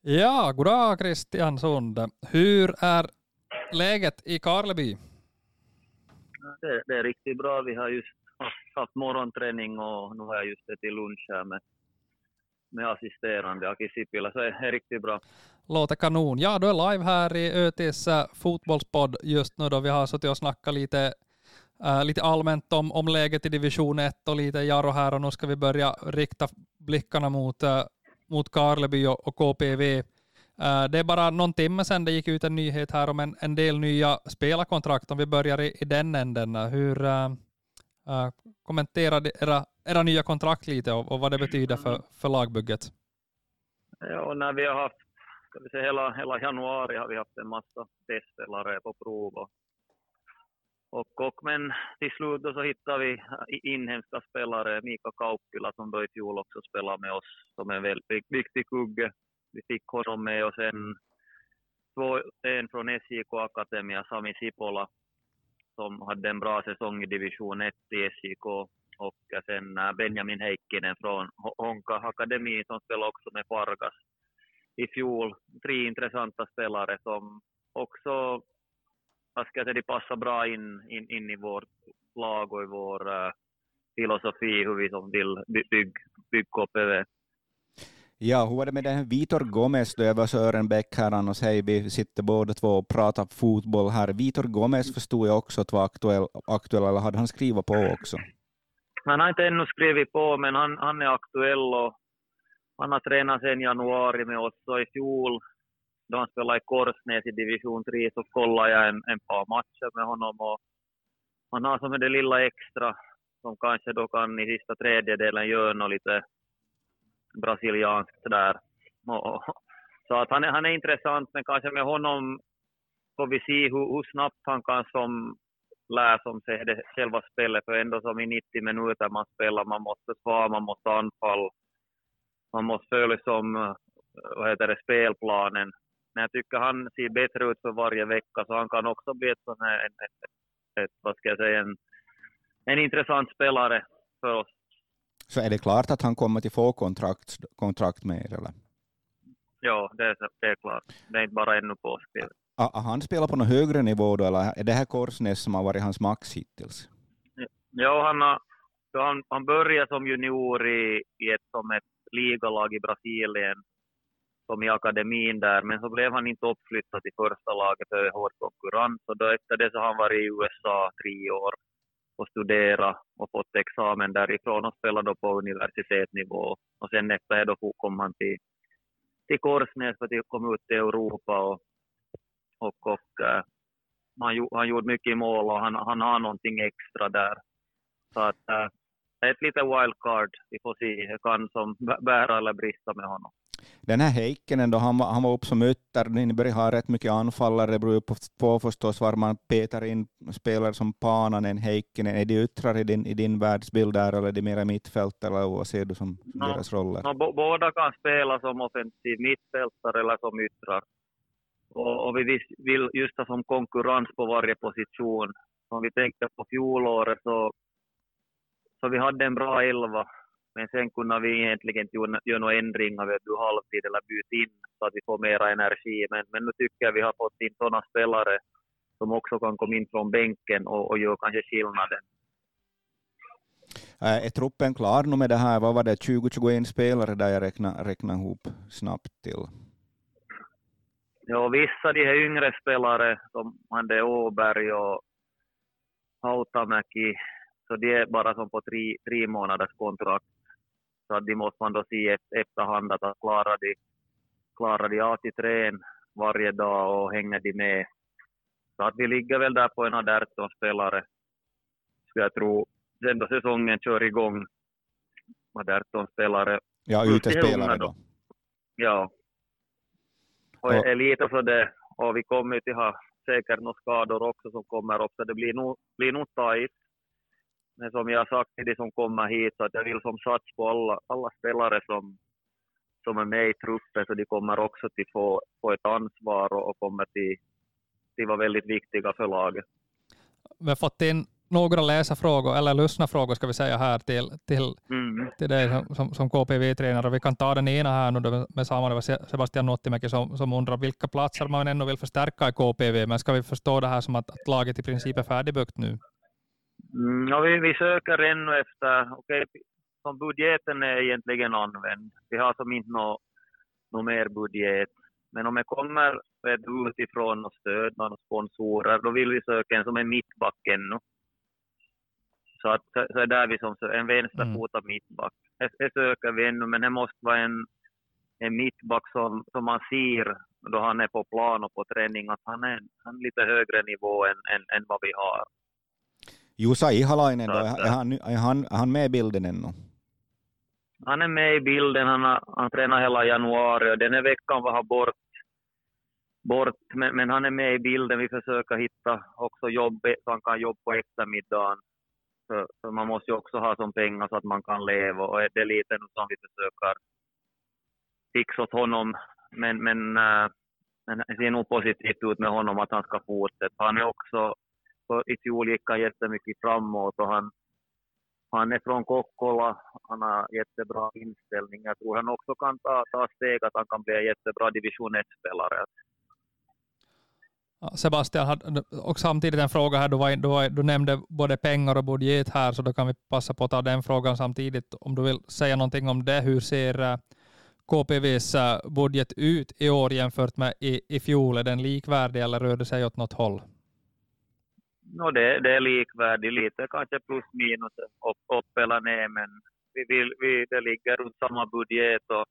Speaker 1: Ja, goddag Christian Sund. Hur är läget i Karleby?
Speaker 4: Det, det, är riktigt bra. Vi har just haft, haft morgonträning och nu har jag just ätit lunch här med med assisterande Aki Sipilä, så är, är riktigt bra.
Speaker 1: Låter kanon. Ja, du är live här i ÖTs fotbollspodd just nu då vi har suttit och snackat lite, äh, lite allmänt om, om läget i division 1 och lite Jaro här och nu ska vi börja rikta blickarna mot, äh, mot Karleby och, och KPV. Äh, det är bara någon timme sedan det gick ut en nyhet här om en, en del nya spelarkontrakt. Om vi börjar i, i den änden. Hur äh, Äh, kommentera era era nya kontrakt lite och, och vad det betyder för, för lagbygget?
Speaker 4: Ja, när vi har haft, ska vi säga hela, hela januari har vi haft en massa testspelare på prov och, och, och, men till slut då så hittade vi inhemska spelare, Mika Kauppila som då i fjol också spelade med oss som en väldigt viktig kugge. Vi fick honom med och sen två, en från SJK Akademia, Sami Sipola, som hade en bra säsong i division 1 i SJK och sen äh, Benjamin Heikkinen från Honka Akademi som spelade också med Fargas i fjol. Tre intressanta spelare som, också, vad ska jag säga, de passar bra in, in, in i vårt lag och i vår uh, filosofi hur vi som vill bygga bygg KPV.
Speaker 2: Ja, hur var det med den här Vitor Gomez då? Jag var Sören Bäck här annars, hej, vi sitter båda två och pratar fotboll här. Vitor Gomez förstod jag också att var aktuell, aktuell eller hade han skrivit på också?
Speaker 4: Han har inte ännu skrivit på, men han, han är aktuell och han har tränat sedan januari med oss. Och i fjol, då han spelade i Korsnäs i division 3, så kollade jag en, en par matcher med honom. Och han har som det lilla extra som kanske då kan i sista tredjedelen göra något lite brasilianskt där. Och, så att han är, han är intressant, men kanske med honom får vi se hur, hur snabbt han kan som lär som sig det själva spelet, för ändå som i 90 minuter man spelar, man måste svara, man måste anfalla, man måste följa som eh, vad heter det, spelplanen. Men jag tycker han ser bättre ut för varje vecka, så han kan också bli ett, sån här, ett, ett, ett, vad ska jag säga, en, en intressant spelare för oss.
Speaker 2: Så är det klart att han kommer att få kontrakt, kontrakt med er? Eller?
Speaker 4: Ja, det är, det är klart. Det är inte bara ännu påskrivet.
Speaker 2: Ah, han spelar på någon högre nivå då, eller är det här Korsnäs som har varit hans max hittills?
Speaker 4: Ja, han, har, han, han började som junior i, i ett, som ett ligalag i Brasilien, som i akademin där, men så blev han inte uppflyttad till första laget för hård konkurrens, och då efter det så har han varit i USA tre år och studerat och fått examen därifrån och spelat då på universitetsnivå. Och sen efter det då kom han till, till Korsnäs för att komma ut till Europa och, och, och uh, han, han gjorde mycket mål och han, han har någonting extra där. Så att uh, ett litet wildcard, vi får se, det kan som bära eller brista med honom.
Speaker 2: Den här Heikkinen då, han, var, han var upp som ytter, ni börjar ha rätt mycket anfallare, det beror på, på förstås var man petar in spelare som Pananen, Heikkinen. Är de yttrar i din, i din världsbild där, eller är de mera mittfält, eller vad ser du som no, deras roller?
Speaker 4: No, båda kan spela som offensiv mittfältare eller som yttrar. Och, och vi vill just ha som konkurrens på varje position. Om vi tänker på fjolåret så, så vi hade en bra elva men sen kunde vi egentligen inte göra några ändringar, du, halvtid eller byta in så att vi får mera energi. Men, men nu tycker jag vi har fått in sådana spelare som också kan komma in från bänken och, och göra kanske skillnaden.
Speaker 2: Är truppen klar nu med det här? Vad var det, 20-21 spelare där jag räknade, räknade ihop snabbt till?
Speaker 4: Ja, vissa de här yngre spelare som Ande Åberg och Hautamäki, så de är bara som på tre, tre månaders kontrakt. Så de måste man då se efterhand att klarar de, klarar de av trän varje dag och hänger de med. Så att vi ligger väl där på en 18 spelare, skulle jag tro, sen då säsongen kör igång. Med 18 spelare.
Speaker 2: Ja, utespelare då.
Speaker 4: Ja. Och, är lite så det, och vi kommer ju till ha säkert några skador också som kommer upp, så det blir nog, blir nog tajt. Men som jag sagt till de som kommer hit, så att jag vill som satsa på alla, alla spelare som, som är med i truppen, så de kommer också att få, få ett ansvar och, och kommer till, till vara väldigt viktiga för laget.
Speaker 1: Vi har fått in några läsarfrågor, eller lyssnarfrågor ska vi säga här till, till, mm. till dig som, som KPV-tränare. Vi kan ta den ena här nu med samma, Sebastian Nottimäki som, som undrar vilka platser man ännu vill förstärka i KPV, men ska vi förstå det här som att, att laget i princip är färdigbyggt nu?
Speaker 4: Mm, ja, vi, vi söker ännu efter, okej, okay, som budgeten är egentligen använd. Vi har som inte något no mer budget. Men om det kommer ett utifrån och stöd, några sponsorer, då vill vi söka en som är mittback ännu. Så, att, så är där vi som en vänsterfotad mm. mittback. Det, det söker vi ännu, men det måste vara en, en mittback som, som man ser då han är på plan och på träning, att han är, han är lite högre nivå än, än, än vad vi har.
Speaker 2: Jusa Ihalainen, då, är, han, är, han, är han med i bilden ännu?
Speaker 4: Han är med i bilden, han har han tränar hela januari och den här veckan var han bort, bort men, men, han är med i bilden. Vi försöker hitta också jobb så han kan jobba på eftermiddagen. För, för man måste ju också ha som pengar så att man kan leva och det är lite som vi försöker fixa åt honom. Men, men, men det ser nog positivt ut med honom att han ska fortsätta. Han är också i fjol gick han jättemycket framåt och han, han är från Kokkola, han har jättebra inställning. Jag tror han också kan ta, ta steg att han kan bli en jättebra division 1-spelare.
Speaker 1: Sebastian, och samtidigt en fråga här, du, var, du, var, du nämnde både pengar och budget här, så då kan vi passa på att ta den frågan samtidigt. Om du vill säga någonting om det, hur ser eh, KPVs eh, budget ut i år jämfört med i, i fjol? Är den likvärdig eller rör det sig åt något håll?
Speaker 4: No, det, det är likvärdigt, lite kanske plus minus upp, upp eller ner, men vi vill, vi, det ligger runt samma budget och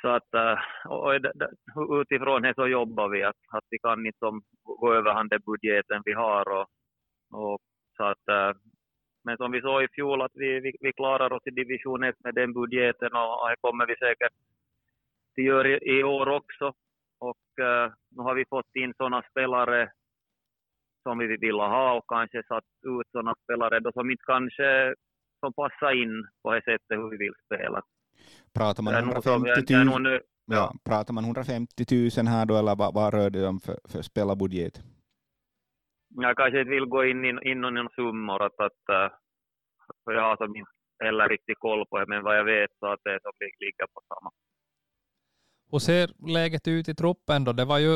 Speaker 4: så att eh, och utifrån det så jobbar vi, att, att vi kan inte gå över den budgeten vi har. Och, och så att, eh, men som vi såg i fjol, att vi, vi, vi klarar oss i division 1 med den budgeten och det kommer vi säkert att göra i, i år också. Och uh, nu har vi fått in sådana spelare som vi vill ha och kanske satt ut sådana spelare då som inte kanske som passar in på det sättet hur vi vill spela.
Speaker 2: Pratar man 150 000, ja, pratar man 150 000 här då, eller vad, vad rör det om för, för spelarbudget?
Speaker 4: Jag kanske inte vill gå in i in någon summor, att, att, för jag har som inte heller riktigt koll på det, men vad jag vet så att det som ligger på samma.
Speaker 1: Hur ser läget ut i truppen då? Det var ju,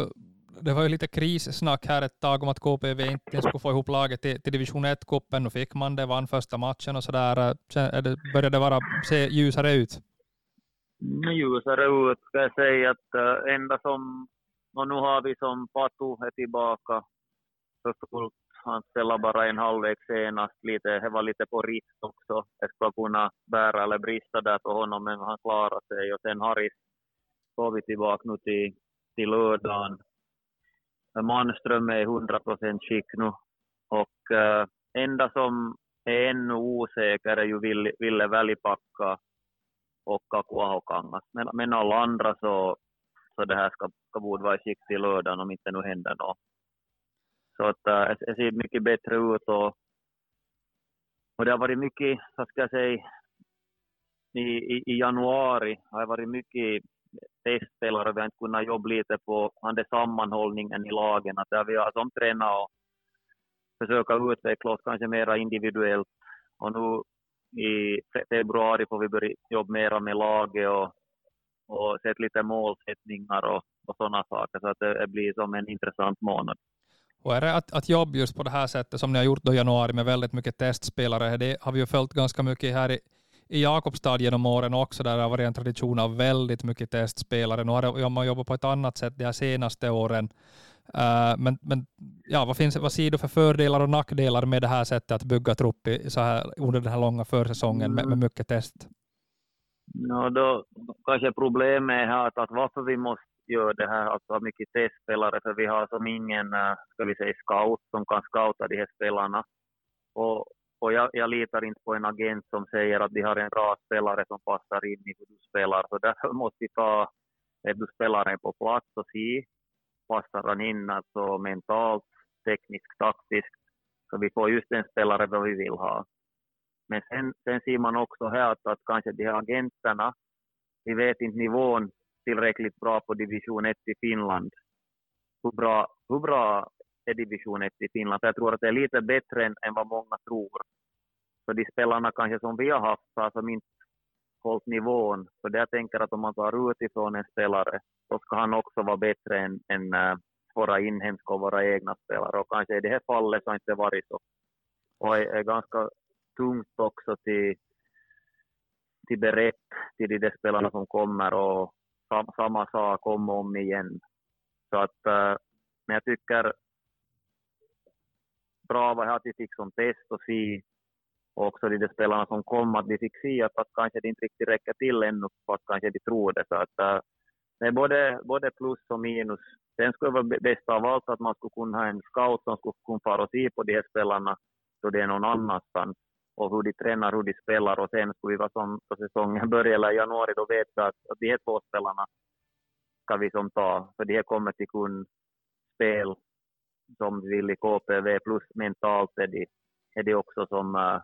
Speaker 1: det var ju lite krissnack här ett tag om att KPV inte skulle få ihop laget till, till division 1-cupen. Nu fick man det, vann första matchen och sådär. Började det vara, se ljusare ut?
Speaker 4: Mm, ljusare ut ska jag säga att äh, enda som, och nu har vi som Patu är tillbaka för fullt. Han spelade bara en halvlek senast, lite, det var lite på risk också. Det ska kunna bära eller brista där för honom, men han klarar sig. Och sen Harris får vi tillbaka nu till, till lördagen. Manström är i 100 procent skick nu. Och äh, enda som är ännu osäker är ju Ville, Ville Välipakka och Kakuahokangas. Men, men alla andra så, så det här ska, ska borde vara i skick till lördagen om inte nu händer något. Så att äh, det ser mycket bättre ut och, och det har varit mycket, vad ska jag säga, i, i, i januari har det varit mycket testspelare. Vi har inte kunnat jobba lite på den sammanhållningen i lagen. Att vi har som tränat och försöka utveckla oss kanske mera individuellt. Och nu i februari får vi börja jobba mera med laget och, och sätta lite målsättningar och, och sådana saker. Så att det, det blir som en intressant månad.
Speaker 1: Och är det att, att jobba just på det här sättet som ni har gjort då i januari med väldigt mycket testspelare, det har vi ju följt ganska mycket här i, i Jakobstad genom åren också, där det har varit en tradition av väldigt mycket testspelare. Nu har man jobbat på ett annat sätt de här senaste åren. Uh, men, men ja, vad, finns, vad ser du för fördelar och nackdelar med det här sättet att bygga trupp i, så här, under den här långa försäsongen med, med mycket test?
Speaker 4: No, då kanske problemet är att, att varför vi måste göra det här, alltså mycket testspelare, för vi har som ingen, eh, ska vi säga, scout som kan scouta de här spelarna. Och, och jag, jag litar inte på en agent som säger att de har en bra spelare som passar in i hur du spelar, så därför måste vi ta du spelaren på plats och se passar han in alltså mentalt, tekniskt, taktiskt. Så vi får just den spelare som vi vill ha. Men sen, sen ser man också här att, att kanske de här agenterna, vi vet inte nivån tillräckligt bra på division 1 i Finland. Hur bra, hur bra är division 1 i Finland? För jag tror att det är lite bättre än, än vad många tror. För de spelarna kanske som vi har haft har som inte hållit nivån. Så det jag tänker att om man tar utifrån en spelare så ska han också vara bättre än, än äh, våra inhemska och våra egna spelare. Och kanske i det här fallet så har inte varit så. Och är, är ganska tungt också till, till berett till de där spelarna som kommer och sam, samma sak om och om igen. Så att, äh, men jag tycker bra var att vi fick som test och se. Och också de spelarna som kom, att de fick se att, att kanske det inte riktigt räcker till ännu, fast kanske de tror det. Så att, äh, det är både, både plus och minus. Sen skulle det vara bäst av allt att man skulle kunna ha en scout som skulle kunna fara och se på de här spelarna då det är någon annanstans. Och hur de tränar, hur de spelar. Och sen skulle vi vara som på säsongen börjar eller i januari, då vet vi att, att de här två spelarna ska vi som ta, för de här kommer till kun spel som vill i KPV plus mentalt är de, är de också som uh,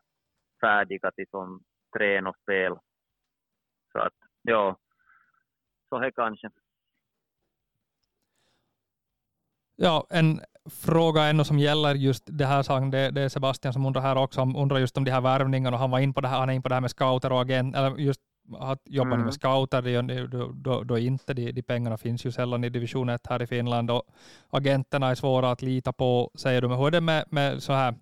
Speaker 4: färdiga till som träna och spel. Så att ja, så här kanske.
Speaker 1: Ja, en fråga ännu som gäller just det här, det, det är Sebastian som undrar här också, undrar just om de här värvningarna och han var in på det här, han är in på det här med scouter och agent, eller just har jobbat mm. med scouter, då, då, då inte de, de pengarna finns ju sällan i division 1 här i Finland och agenterna är svåra att lita på, säger du. Men hur är det med, med så här,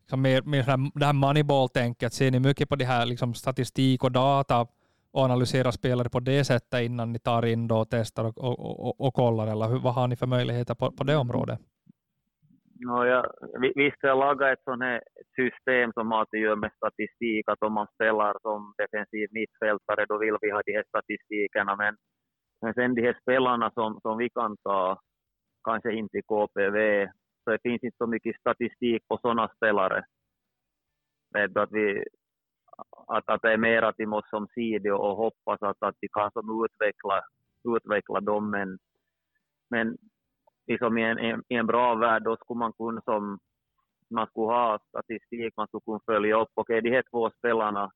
Speaker 1: liksom mer, mer så här, det här moneyball-tänket? Ser ni mycket på det här liksom statistik och data och analyserar spelare på det sättet innan ni tar in då och testar och, och, och, och kollar, eller hur, vad har ni för möjligheter på, på det området?
Speaker 4: No, ja, visst har jag lagat ett sånt här system som har att göra med statistik, att om man spelar som defensiv mittfältare då vill vi ha de här statistikerna, men, men sen de här spelarna som, som vi kan ta, kanske inte i KPV, så det finns inte så mycket statistik på sådana spelare. Vet att, vi, att, att det är mer att vi måste som sidor och hoppas att, att vi kan som utveckla, utveckla dem, men, men liksom i, en, i en bra värld, då skulle man kunna som man skulle ha statistik, man skulle kunna följa upp, okej okay, de här två spelarna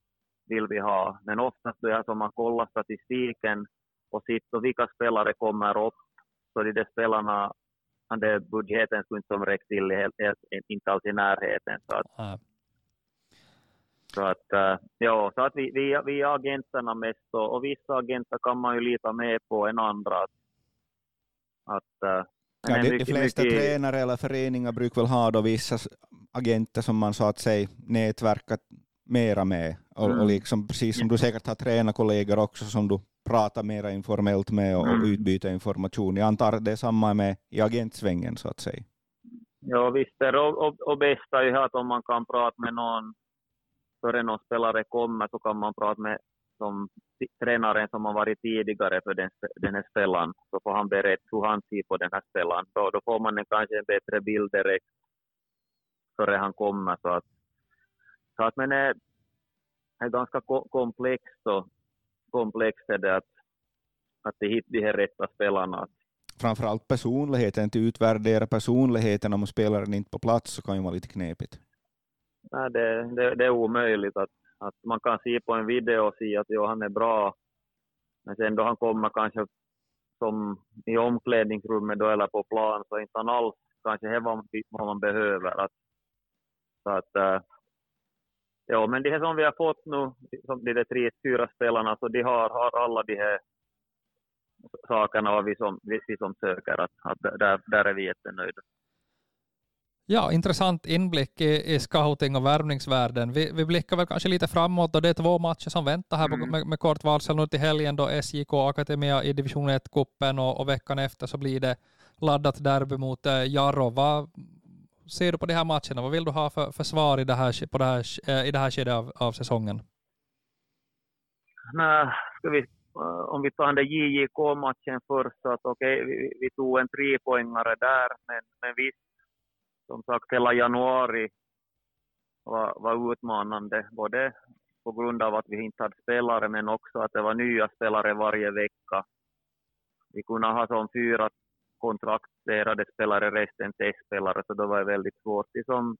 Speaker 4: vill vi ha, men oftast är det som man kollar statistiken och sitter vilka spelare kommer upp, så de där spelarna, den budgeten skulle inte som räcka till, helt, helt, inte alls i närheten. Så att, mm. så att, uh, ja, så att vi, vi, vi är agenterna mest och, och vissa agenter kan man ju lita mer på än andra. Att, att uh,
Speaker 2: Ja, de, de flesta mycket... tränare eller föreningar brukar väl ha då vissa agenter som man så att säga nätverkat mera med. Och, mm. och liksom, precis som du säkert har tränarkollegor också som du pratar mera informellt med och, mm. och utbyter information. Jag antar att det är samma med i agentsvängen så att säga.
Speaker 4: Ja visst och, och, och bästa är ju att om man kan prata med någon före någon spelare kommer så kan man prata med som tränaren som har varit tidigare för den, den här spelaren, så får han berätta hur han ser på den här spelaren. Då, då får man en, kanske en bättre bild direkt före han kommer. Så att, så att men det är ganska komplext och komplext är det att, att hitta de här rätta spelarna.
Speaker 2: Framförallt personligheten, att utvärdera personligheten om spelaren inte på plats så kan ju vara lite knepigt.
Speaker 4: Nej, det, det, det är omöjligt att att man kan se på en video och se att jo, han är bra, men sen då han kommer kanske som i omklädningsrummet då eller på plan så är inte han alls kanske det vad, vad man behöver. Att, så att, äh, ja, men det här som vi har fått nu, som de tre, fyra spelarna, så de har, har alla de här sakerna vad vi som, vi som söker. Att, att där, där är vi jättenöjda.
Speaker 1: Ja, intressant inblick i, i scouting och värvningsvärlden. Vi, vi blickar väl kanske lite framåt och det är två matcher som väntar här mm. med, med, kort varsel nu till helgen då SJK Akademia i division 1-cupen och, och, veckan efter så blir det laddat derby mot äh, Jarro. Vad ser du på de här matcherna? Vad vill du ha för, för svar i det här, på det här, äh, i det här skedet av, av säsongen?
Speaker 4: Nej, ska vi, uh, om vi tar den JJK-matchen först, att okej, okay, vi, vi, tog en trepoängare där, men, men visst som sagt hela januari var, var utmanande, både på grund av att vi inte hade spelare, men också att det var nya spelare varje vecka. Vi kunde ha som fyra kontrakterade spelare, resten testspelare, så det var väldigt svårt liksom,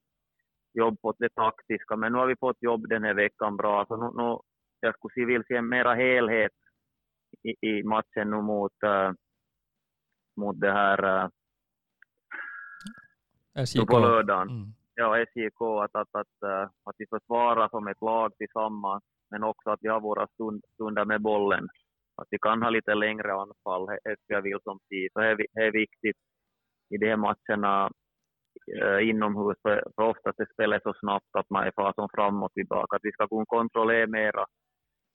Speaker 4: jobb på det taktiska. Men nu har vi fått jobb den här veckan bra, så nu, nu jag skulle vilja se mera helhet i, i matchen nu mot, äh, mot det här äh,
Speaker 1: SJK.
Speaker 4: på lördagen. Mm. Ja, SJK, att, att, att, uh, att vi försvarar som ett lag tillsammans, men också att vi har våra stund, stunder med bollen. Att vi kan ha lite längre anfall, det jag vill som tid. Så det är viktigt i de här matcherna uh, inomhus, för, för ofta det spelar så snabbt att man är fasen fram och tillbaka. Att vi ska kunna kontrollera mera,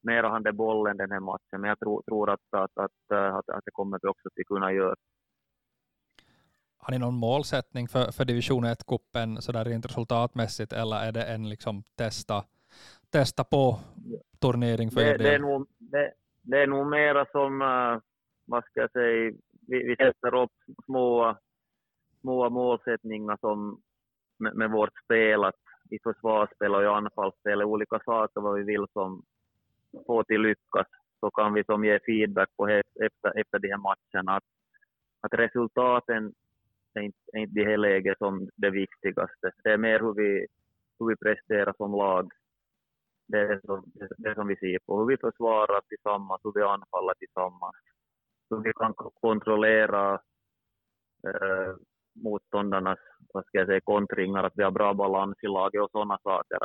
Speaker 4: mera handen bollen den här matchen, men jag tror, tror att, att, att, att, att det kommer vi också att kunna göra.
Speaker 1: Har ni någon målsättning för, för division 1-cupen sådär rent resultatmässigt eller är det en liksom testa, testa på turnering för
Speaker 4: det,
Speaker 1: er
Speaker 4: del? Det är nog, det, det är nog mera som, uh, vad ska jag säga, vi, vi sätter upp små, små målsättningar som med, med vårt spel, att i försvarsspel och i anfallsspel, olika saker vad vi vill som få till lyckas, så kan vi som ge feedback på efter, efter de här matcherna. Att, att resultaten är inte, är inte det här läget som det viktigaste. Det är mer hur vi, hur vi presterar som lag. Det är som, det som vi ser på. Hur vi försvarar tillsammans, hur vi anfaller tillsammans. Hur vi kan kontrollera eh, motståndarnas vad ska jag säga, kontringar, att vi har bra balans i laget och sådana saker.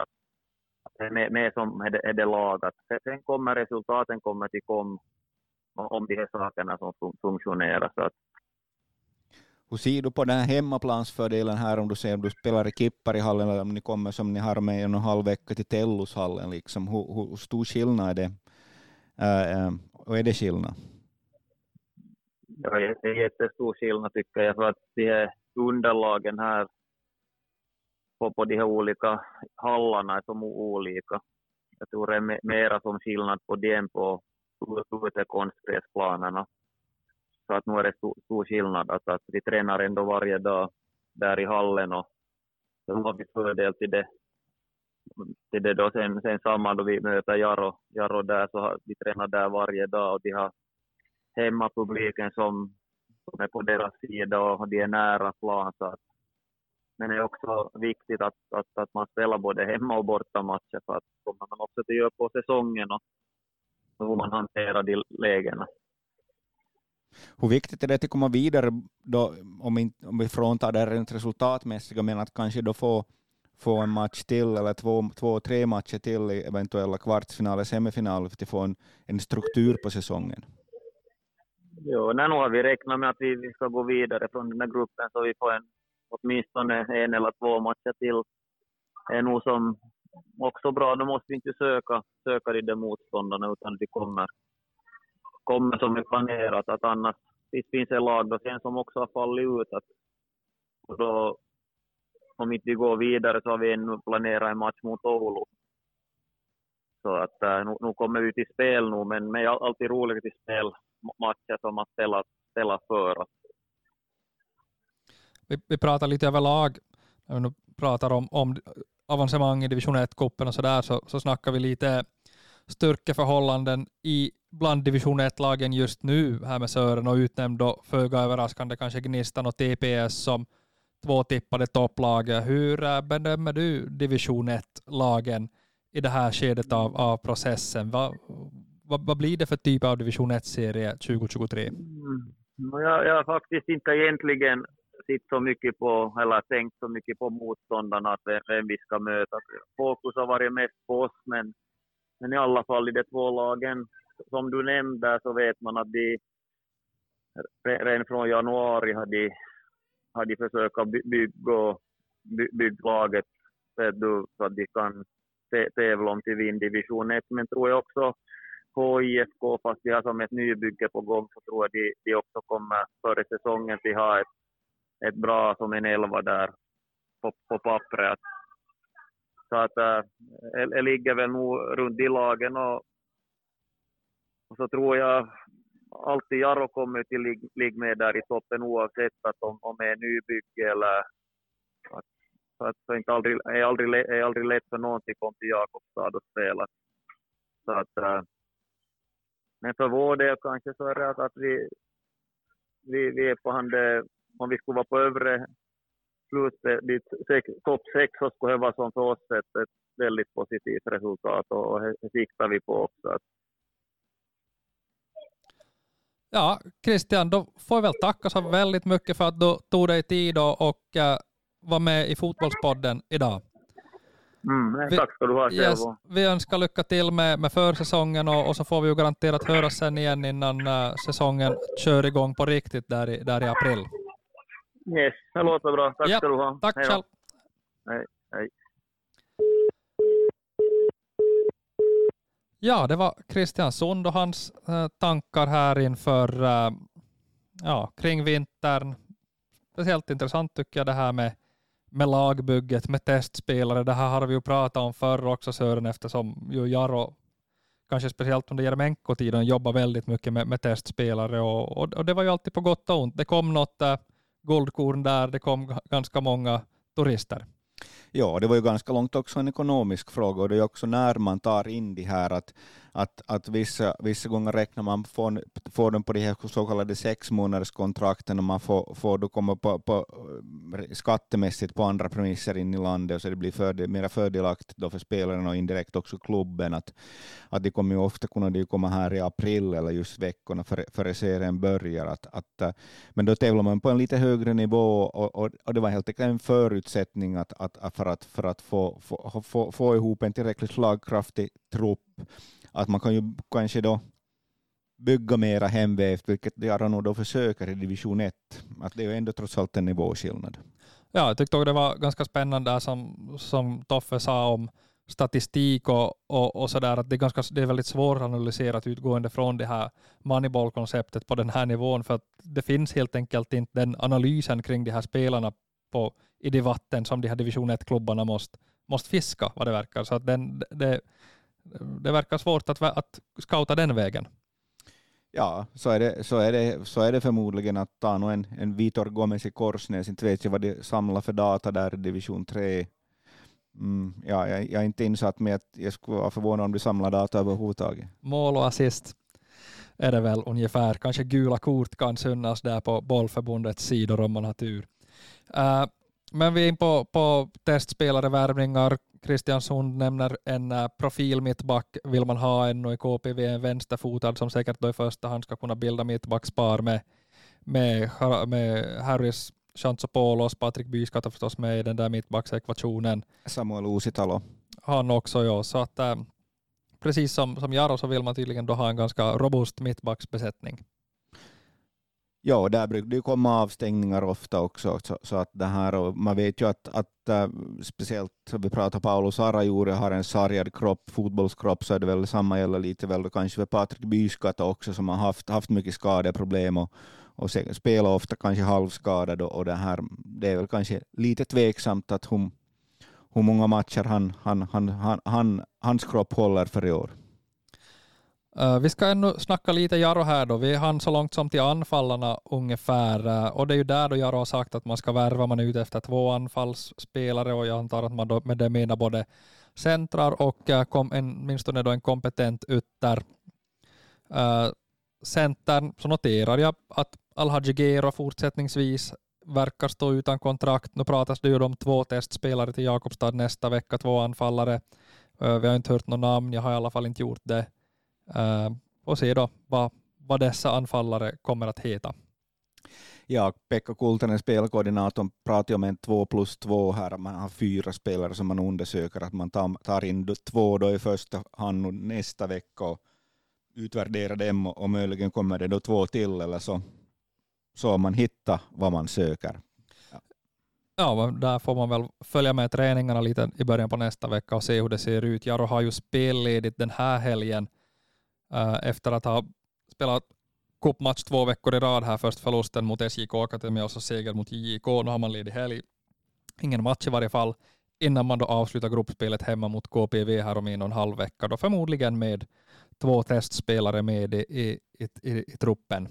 Speaker 4: Det är mer som är det, är det lagat. Sen kommer resultaten kommer till kom om de här sakerna som fun funktionerar. Så att,
Speaker 2: hur ser du på den här hemmaplansfördelen här om du ser om du spelar i Kipparihallen eller om ni kommer som ni har med en och en halv vecka till Tellushallen? Liksom, hur, hur stor skillnad är det? Äh, och är det skillnad?
Speaker 4: Ja, det är jättestor skillnad tycker jag för att de här underlagen här på, på de här olika hallarna är som olika. Jag tror det är mera som skillnad på dem på utekonstgräsplanerna. Så att nu är det stor, stor skillnad att, att vi tränar ändå varje dag där i hallen och så har vi fördel till det, till det då sen, sen samma då vi möter Jaro, Jaro där så har, vi tränar där varje dag och de har hemmapubliken som, som är på deras sida och de är nära plan så att men det är också viktigt att, att, att man spelar både hemma och bortamatcher för att kommer man också till göra på säsongen och hur man hanterar de lägena.
Speaker 2: Hur viktigt är det att komma vidare då, om, in, om vi fråntar det rent resultatmässiga, men att kanske då få, få en match till eller två, två, tre matcher till i eventuella kvartsfinaler, semifinaler för att få en, en struktur på säsongen?
Speaker 4: Jo, nu har vi räknat med att vi, vi ska gå vidare från den här gruppen så vi får en, åtminstone en eller två matcher till. Det är nog som också bra, då måste vi inte söka, söka de där motståndarna utan vi kommer, kommer som är planerat. Att annars det finns det lag då sen som också har fallit ut. Att, och då, om inte vi går vidare så har vi ännu planerat en match mot Oulu. Så att äh, nu, nu kommer vi till spel nu, men det är alltid roligt att spela matcher som man spelar, spelar för.
Speaker 1: Vi, vi pratar lite överlag, när vi nu pratar om, om avancemang i division 1-cupen och sådär, så, så snackar vi lite styrkeförhållanden i bland division 1-lagen just nu här med Sören och utnämnd då föga överraskande kanske Gnistan och TPS som två tippade topplag. Hur eh, bedömer du division 1-lagen i det här skedet av, av processen? Vad, vad, vad blir det för typ av division 1-serie 2023? Mm.
Speaker 4: Jag, jag har faktiskt inte egentligen sett så mycket på, eller tänkt så mycket på motståndarna, att vem vi ska möta. Fokus har varit mest på oss, men, men i alla fall i de två lagen, som du nämnde, så vet man att de redan från januari har de, har de försökt bygga, bygga laget så att de kan tävla om till vinn division 1. Men tror jag också HIFK, fast de har som ett nybygge på gång, så tror jag de, de också kommer före säsongen att ha ett ett bra som en elva där på, på pappret. Så att eh, äh, det ligger väl nog runt i lagen och, och så tror jag alltid Jarro kommer till ligga lig med där i toppen oavsett att om, om det är nybygge eller att, så att det är aldrig, är aldrig, är aldrig lätt för någon att komma till Jakobstad och spela. Så att, äh, men för vår del kanske så är det att, att vi, vi, vi är på hand eh, om vi skulle vara på övre slutet, dit topp sex, så skulle det vara som för oss ett, ett väldigt positivt resultat och det siktar vi på också.
Speaker 1: Ja, Christian, då får jag väl tacka så väldigt mycket för att du tog dig tid och, uh, var med i Fotbollspodden idag.
Speaker 4: Mm, vi, tack ska du ha
Speaker 1: yes, Vi önskar lycka till med, med försäsongen och, och så får vi ju garanterat höra sen igen innan uh, säsongen kör igång på riktigt där i, där i april.
Speaker 4: Yes, det låter bra. Tack ja, ska du ha.
Speaker 1: Tack hej själv.
Speaker 4: Hej, hej.
Speaker 1: Ja, det var Christian Sund och hans äh, tankar här inför äh, ja, kring vintern. Speciellt intressant tycker jag det här med, med lagbygget, med testspelare. Det här har vi ju pratat om förr också Sören eftersom ju Jaro, kanske speciellt under Jeremenko-tiden, jobbar väldigt mycket med, med testspelare och, och, och, det var ju alltid på gott och ont. Det kom något äh, guldkorn där. Det kom ganska många turister.
Speaker 2: Ja, det var ju ganska långt också en ekonomisk fråga och det är också när man tar in det här att, att, att vissa, vissa gånger räknar man får, får dem på de här så kallade sex månaders kontrakten och man får, får då komma på, på, eh, skattemässigt på andra premisser in i landet och så det blir fördel, mer fördelaktigt då för spelarna och indirekt också klubben. Att, att de kommer ju ofta kunna de komma här i april eller just veckorna före, före serien börjar. Att, att, eh, men då tävlar man på en lite högre nivå och, och, och det var helt enkelt en förutsättning att, att, för att, för att få, få, få, få ihop en tillräckligt slagkraftig trupp att man kan ju kanske då bygga mera hemvävt, vilket Jaro nog då försöker i division 1. Att det är ju ändå trots allt en nivåskillnad.
Speaker 1: Ja, jag tyckte det var ganska spännande som, som Toffe sa om statistik och, och, och sådär, att det är, ganska, det är väldigt svåranalyserat utgående från det här Moneyball-konceptet på den här nivån, för att det finns helt enkelt inte den analysen kring de här spelarna på, i det vatten som de här division 1-klubbarna måste, måste fiska, vad det verkar. Så att den, det, det verkar svårt att, att scouta den vägen.
Speaker 2: Ja, så är det, så är det, så är det förmodligen att ta en, en Vitor Gomez i Korsnäs, inte vet jag vad de samlar för data där i division 3. Mm, ja, jag, jag, är inte insatt med att jag skulle vara förvånad om du samlar data överhuvudtaget.
Speaker 1: Mål och assist är det väl ungefär. Kanske gula kort kan synnas där på bollförbundets sidor om man har tur. Uh, men vi är in på, på testspelare, värvningar. Christian Sund nämner en uh, profil mittback vill man ha ännu i KPV, en vänsterfotad som säkert då i första hand ska kunna bilda mittbackspar med, med, med Harris Chantsopoulos, Patrik Byskatta förstås med i den där mittbacksekvationen.
Speaker 2: Samuel Uusitalo.
Speaker 1: Han också, ja. Så att, äh, precis som, som Jaro så vill man tydligen då ha en ganska robust mittbacksbesättning.
Speaker 2: Ja, där brukar det komma avstängningar ofta också. Så, så, att det här, och man vet ju att, att äh, speciellt, vi pratar Paulus Arajure har en sargad kropp, fotbollskropp, så är det väl samma gäller lite väl kanske för Patrik Byskatt också som har haft, haft mycket skadeproblem och, och spelar ofta kanske halvskadad och, och det här, det är väl kanske lite tveksamt att hur, hur många matcher han, han, han, han, han, hans kropp håller för i år.
Speaker 1: Uh, vi ska ännu snacka lite Jaro här då. Vi hann så långt som till anfallarna ungefär. Uh, och det är ju där då Jaro har sagt att man ska värva, man är ute efter två anfallsspelare och jag antar att man då med det menar både centrar och uh, kom, en, åtminstone då en kompetent ytter. Uh, centern så noterar jag att Alhaji Gero fortsättningsvis verkar stå utan kontrakt. Nu pratas det ju om två testspelare till Jakobstad nästa vecka, två anfallare. Vi har inte hört något namn, jag har i alla fall inte gjort det. Och se då vad, vad dessa anfallare kommer att heta.
Speaker 2: Ja, Pekka Kultanen, spelkoordinatorn, pratar om en två plus två här, man har fyra spelare som man undersöker, att man tar, in två då i första hand nästa vecka och utvärderar dem och, möjligen kommer det då två till eller så, så man hittar vad man söker.
Speaker 1: Ja. ja, där får man väl följa med träningarna lite i början på nästa vecka och se hur det ser ut. Jaro har ju spelledigt den här helgen Eh, Eh, efter att ha spelat cupmatch två veckor i rad här. Först förlusten mot SJK Akademi och så seger mot JJK. Nu har man ledig helg. Ingen match i varje fall innan man då avslutar gruppspelet hemma mot KPV här om en och en halv vecka. Då förmodligen med två testspelare med i, i, i, i truppen.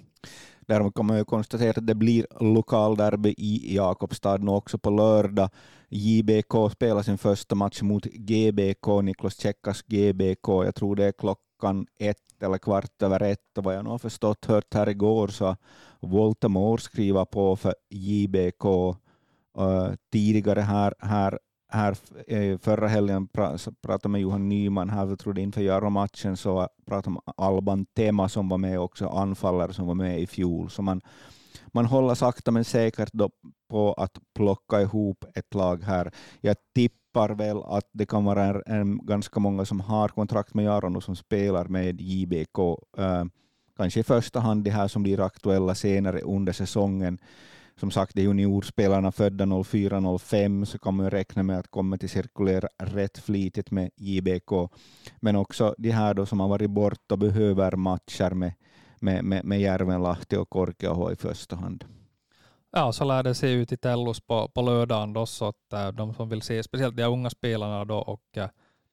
Speaker 2: Däremot kan man ju konstatera att det blir lokalderby i Jakobstad nu också på lördag. JBK spelar sin första match mot GBK, Niklas Tjeckas GBK. Jag tror det är klockan ett eller kvart över ett och vad jag nu har förstått hört här igår så Voltamore skriva på för JBK. Uh, eh, tidigare här, här, här eh, förra helgen pratade med Johan Nyman här, jag trodde inför Jaromatchen, så pratade om Alban Tema som var med också, anfallare som var med i fjol. Så man, man håller sakta men säkert på att plocka ihop ett lag här. Jag tippar väl att det kan vara en, en ganska många som har kontrakt med Jaron och som spelar med JBK. Uh, eh, kanske i första hand de här som blir aktuella senare under säsongen. Som sagt, det är juniorspelarna födda 04-05 så kan man räkna med att komma till cirkulera rätt flitigt med JBK. Men också de här då som har varit borta och behöver matcher med med, med, med Järvenlahti och Korkeaho i första hand.
Speaker 1: Ja, så lär det se ut i Tellus på, på lördagen då, så att äh, de som vill se, speciellt de unga spelarna då och eh, äh,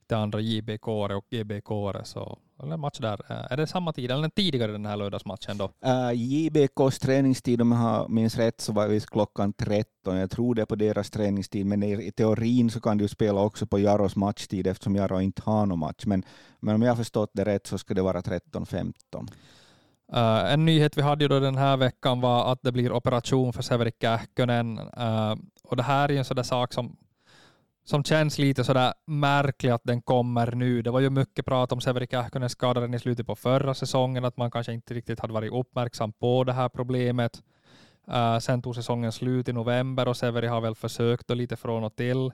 Speaker 1: de andra JBK och GBK så, eller match där. Uh, är det samma tid eller tidigare den här lördagsmatchen då?
Speaker 2: Uh, JBKs träningstid, om jag minns rätt, så var det klockan 13. Jag tror det är på deras träningstid, men i teorin så kan du spela också på Jaros matchtid eftersom Jaro inte har någon match. Men, men om jag har förstått det rätt så ska det vara 13.15.
Speaker 1: Uh, en nyhet vi hade ju då den här veckan var att det blir operation för Severi Kähkönen. Uh, och det här är ju en sån där sak som, som känns lite sådär märklig att den kommer nu. Det var ju mycket prat om Severi Kähkönen skadade i slutet på förra säsongen, att man kanske inte riktigt hade varit uppmärksam på det här problemet. Uh, sen tog säsongen slut i november och Severi har väl försökt och lite från och till.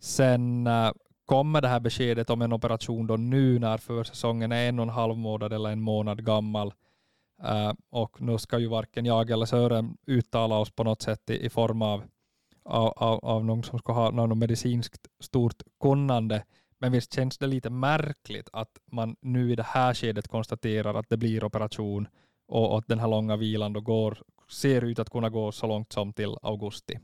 Speaker 1: Sen uh, kommer det här beskedet om en operation då nu när försäsongen är en och en halv månad eller en månad gammal. Uh, och nu ska ju varken jag eller Sören uttala oss på något sätt i, i form av, av, av, av någon som ska ha något medicinskt stort kunnande. Men visst känns det lite märkligt att man nu i det här skedet konstaterar att det blir operation och att den här långa vilan då går, ser ut att kunna gå så långt som till augusti.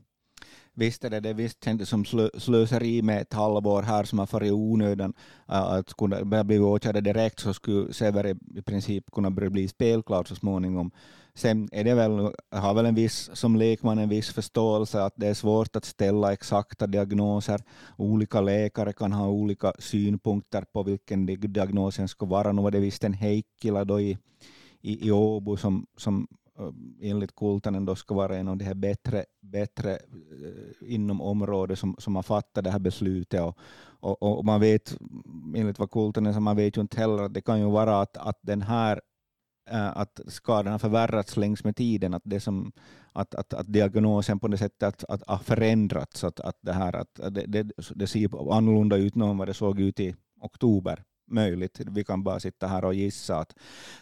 Speaker 2: Visst är det det, visst kändes som slöseri med ett halvår här som har farit i onödan. Att kunna bli åtgärdad direkt så skulle Severi i princip kunna bli spelklar så småningom. Sen är det väl, har väl en viss, som lekman en viss förståelse att det är svårt att ställa exakta diagnoser. Olika läkare kan ha olika synpunkter på vilken diagnosen ska vara. Nu var det visst en Heikkila då i, i, i Åbo som, som eh, enligt Kultanen då ska vara en av de här bättre, bättre eh, inom området som, som har fattat det här beslutet. Och, och, och man vet, enligt vad Kultanen sa, man vet ju inte heller att det kan ju vara att, att den här Eh, att skadan har förvärrats längs med tiden, att, det som, att, att, att diagnosen på det sättet att, att, har förändrats, att, att, det, här, att det, det, det ser annorlunda ut nu än vad det såg ut i oktober möjligt. Vi kan bara sitta här och gissa. Att,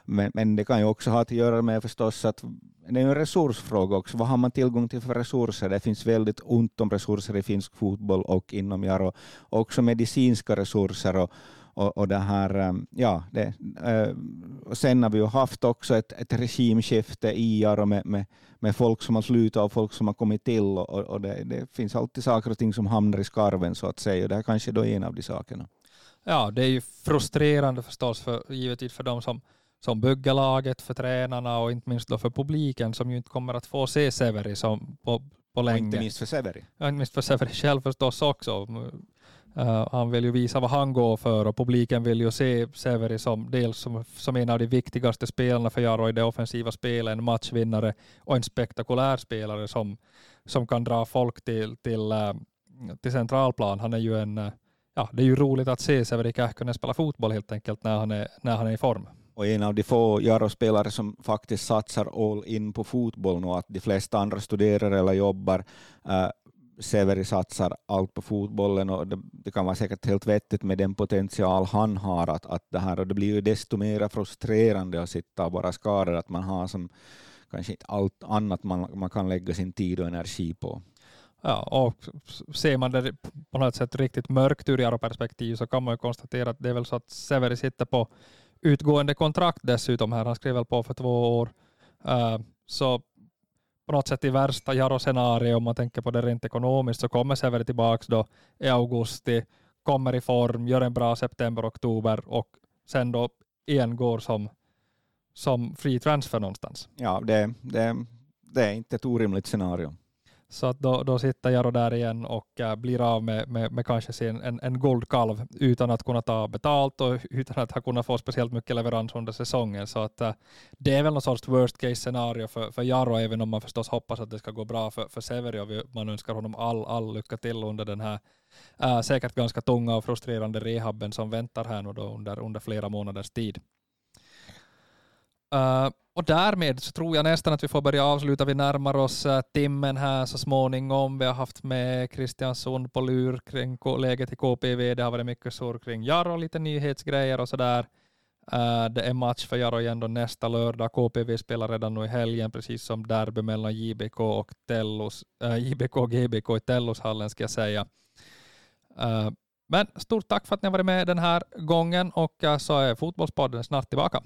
Speaker 2: men, men det kan ju också ha att göra med förstås att det är en resursfråga också. Vad har man tillgång till för resurser? Det finns väldigt ont om resurser i finsk fotboll och inom Jaro. Också medicinska resurser. Och, och, och det här, um, ja, det, och sen har vi ju haft också ett, ett regimskifte i Jaro med, med, med folk som har slutat och folk som har kommit till. Och, och det, det, finns alltid saker och ting som hamnar i skarven så att säga. Och det här kanske då är en av de sakerna
Speaker 1: ja, det är ju frustrerande förstås, för, givetvis för de som, som bygger laget, för tränarna och inte minst då för publiken som ju inte kommer att få se Severi som på, på länge. Och
Speaker 2: inte minst för Severi.
Speaker 1: Ja, inte minst för Severi själv förstås också. Uh, han vill ju visa vad han går för och publiken vill ju se Severi som dels som, som en av de viktigaste spelarna för Jaro i det offensiva spelet, en matchvinnare och en spektakulär spelare som, som kan dra folk till, till, uh, till centralplan. Han är ju en uh, ja, det är ju roligt att se Severi Kähkönen spela fotboll helt enkelt när han är, när han är i form.
Speaker 2: Och en av de få Jaro-spelare som faktiskt satsar all in på fotboll nu, att de flesta andra studerar eller jobbar. Severi satsar allt på fotbollen och det, det, kan vara säkert helt vettigt med den potential han har. Att, att det, här, och det blir ju desto mer frustrerande att sitta och vara skadad, att man har som kanske inte allt annat man, man kan lägga sin tid och energi på.
Speaker 1: Ja, och ser man det på något sätt riktigt mörkt ur Jaro-perspektiv så kan man ju konstatera att det är väl så att Severi sitter på utgående kontrakt dessutom här. Han skrev väl på för två år. Uh, så på något sätt i värsta Jaro-scenario, om man tänker på det rent ekonomiskt, så kommer Severi tillbaka då i augusti, kommer i form, gör en bra september, oktober och sen då igen går som, som free transfer någonstans.
Speaker 2: Ja, det, det, det är inte ett orimligt scenario.
Speaker 1: Så att då, då sitter Jaro där igen och äh, blir av med, med, med kanske sin, en, en guldkalv utan att kunna ta betalt och utan att ha kunnat få speciellt mycket leverans under säsongen. Så att äh, det är väl någon sorts worst case scenario för, för Jaro, även om man förstås hoppas att det ska gå bra för, för Severi och man önskar honom all, all lycka till under den här äh, säkert ganska tunga och frustrerande rehabben som väntar här nu då under, under flera månaders tid. Uh, och därmed så tror jag nästan att vi får börja avsluta. Vi närmar oss uh, timmen här så småningom. Vi har haft med Kristiansund på lur kring läget i KPV. Det har varit mycket surr kring Jaro, lite nyhetsgrejer och sådär. Uh, det är match för Jaro igen då nästa lördag. KPV spelar redan nu i helgen, precis som derby mellan JBK och Tellus, uh, JBK och GBK i Tellushallen ska jag säga. Uh, men stort tack för att ni har varit med den här gången och så är Fotbollspodden snart tillbaka.